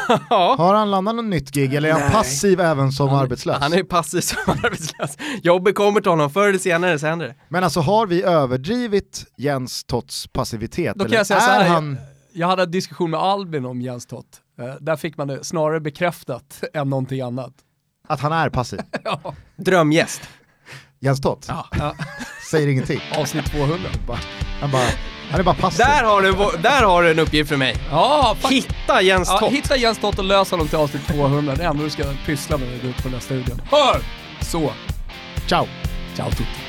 Har han landat något nytt gig eller är han Nej. passiv även som arbetslös? han är passiv som [LAUGHS] arbetslös. Jobbet kommer till honom, förr eller senare så händer det. Men alltså har vi överdrivit Jens Totts passivitet? Då kan eller jag säga så är här, han... Jag hade en diskussion med Albin om Jens Tott. Eh, där fick man det snarare bekräftat [LAUGHS] än någonting annat. Att han är passiv? [LAUGHS] Drömgäst. Jens Tott? Ja. Säger ingenting. Avsnitt 200. Bara- Han, bara, han är bara passiv. Där har, du, där har du en uppgift för mig. Ja, fuck. Hitta Jens Ja, Tott. hitta Jens Tott och lös honom till avsnitt 200. Det är enda du ska pyssla med när du går ut på nästa studion. Hör! Så, Ciao! ciao tutti.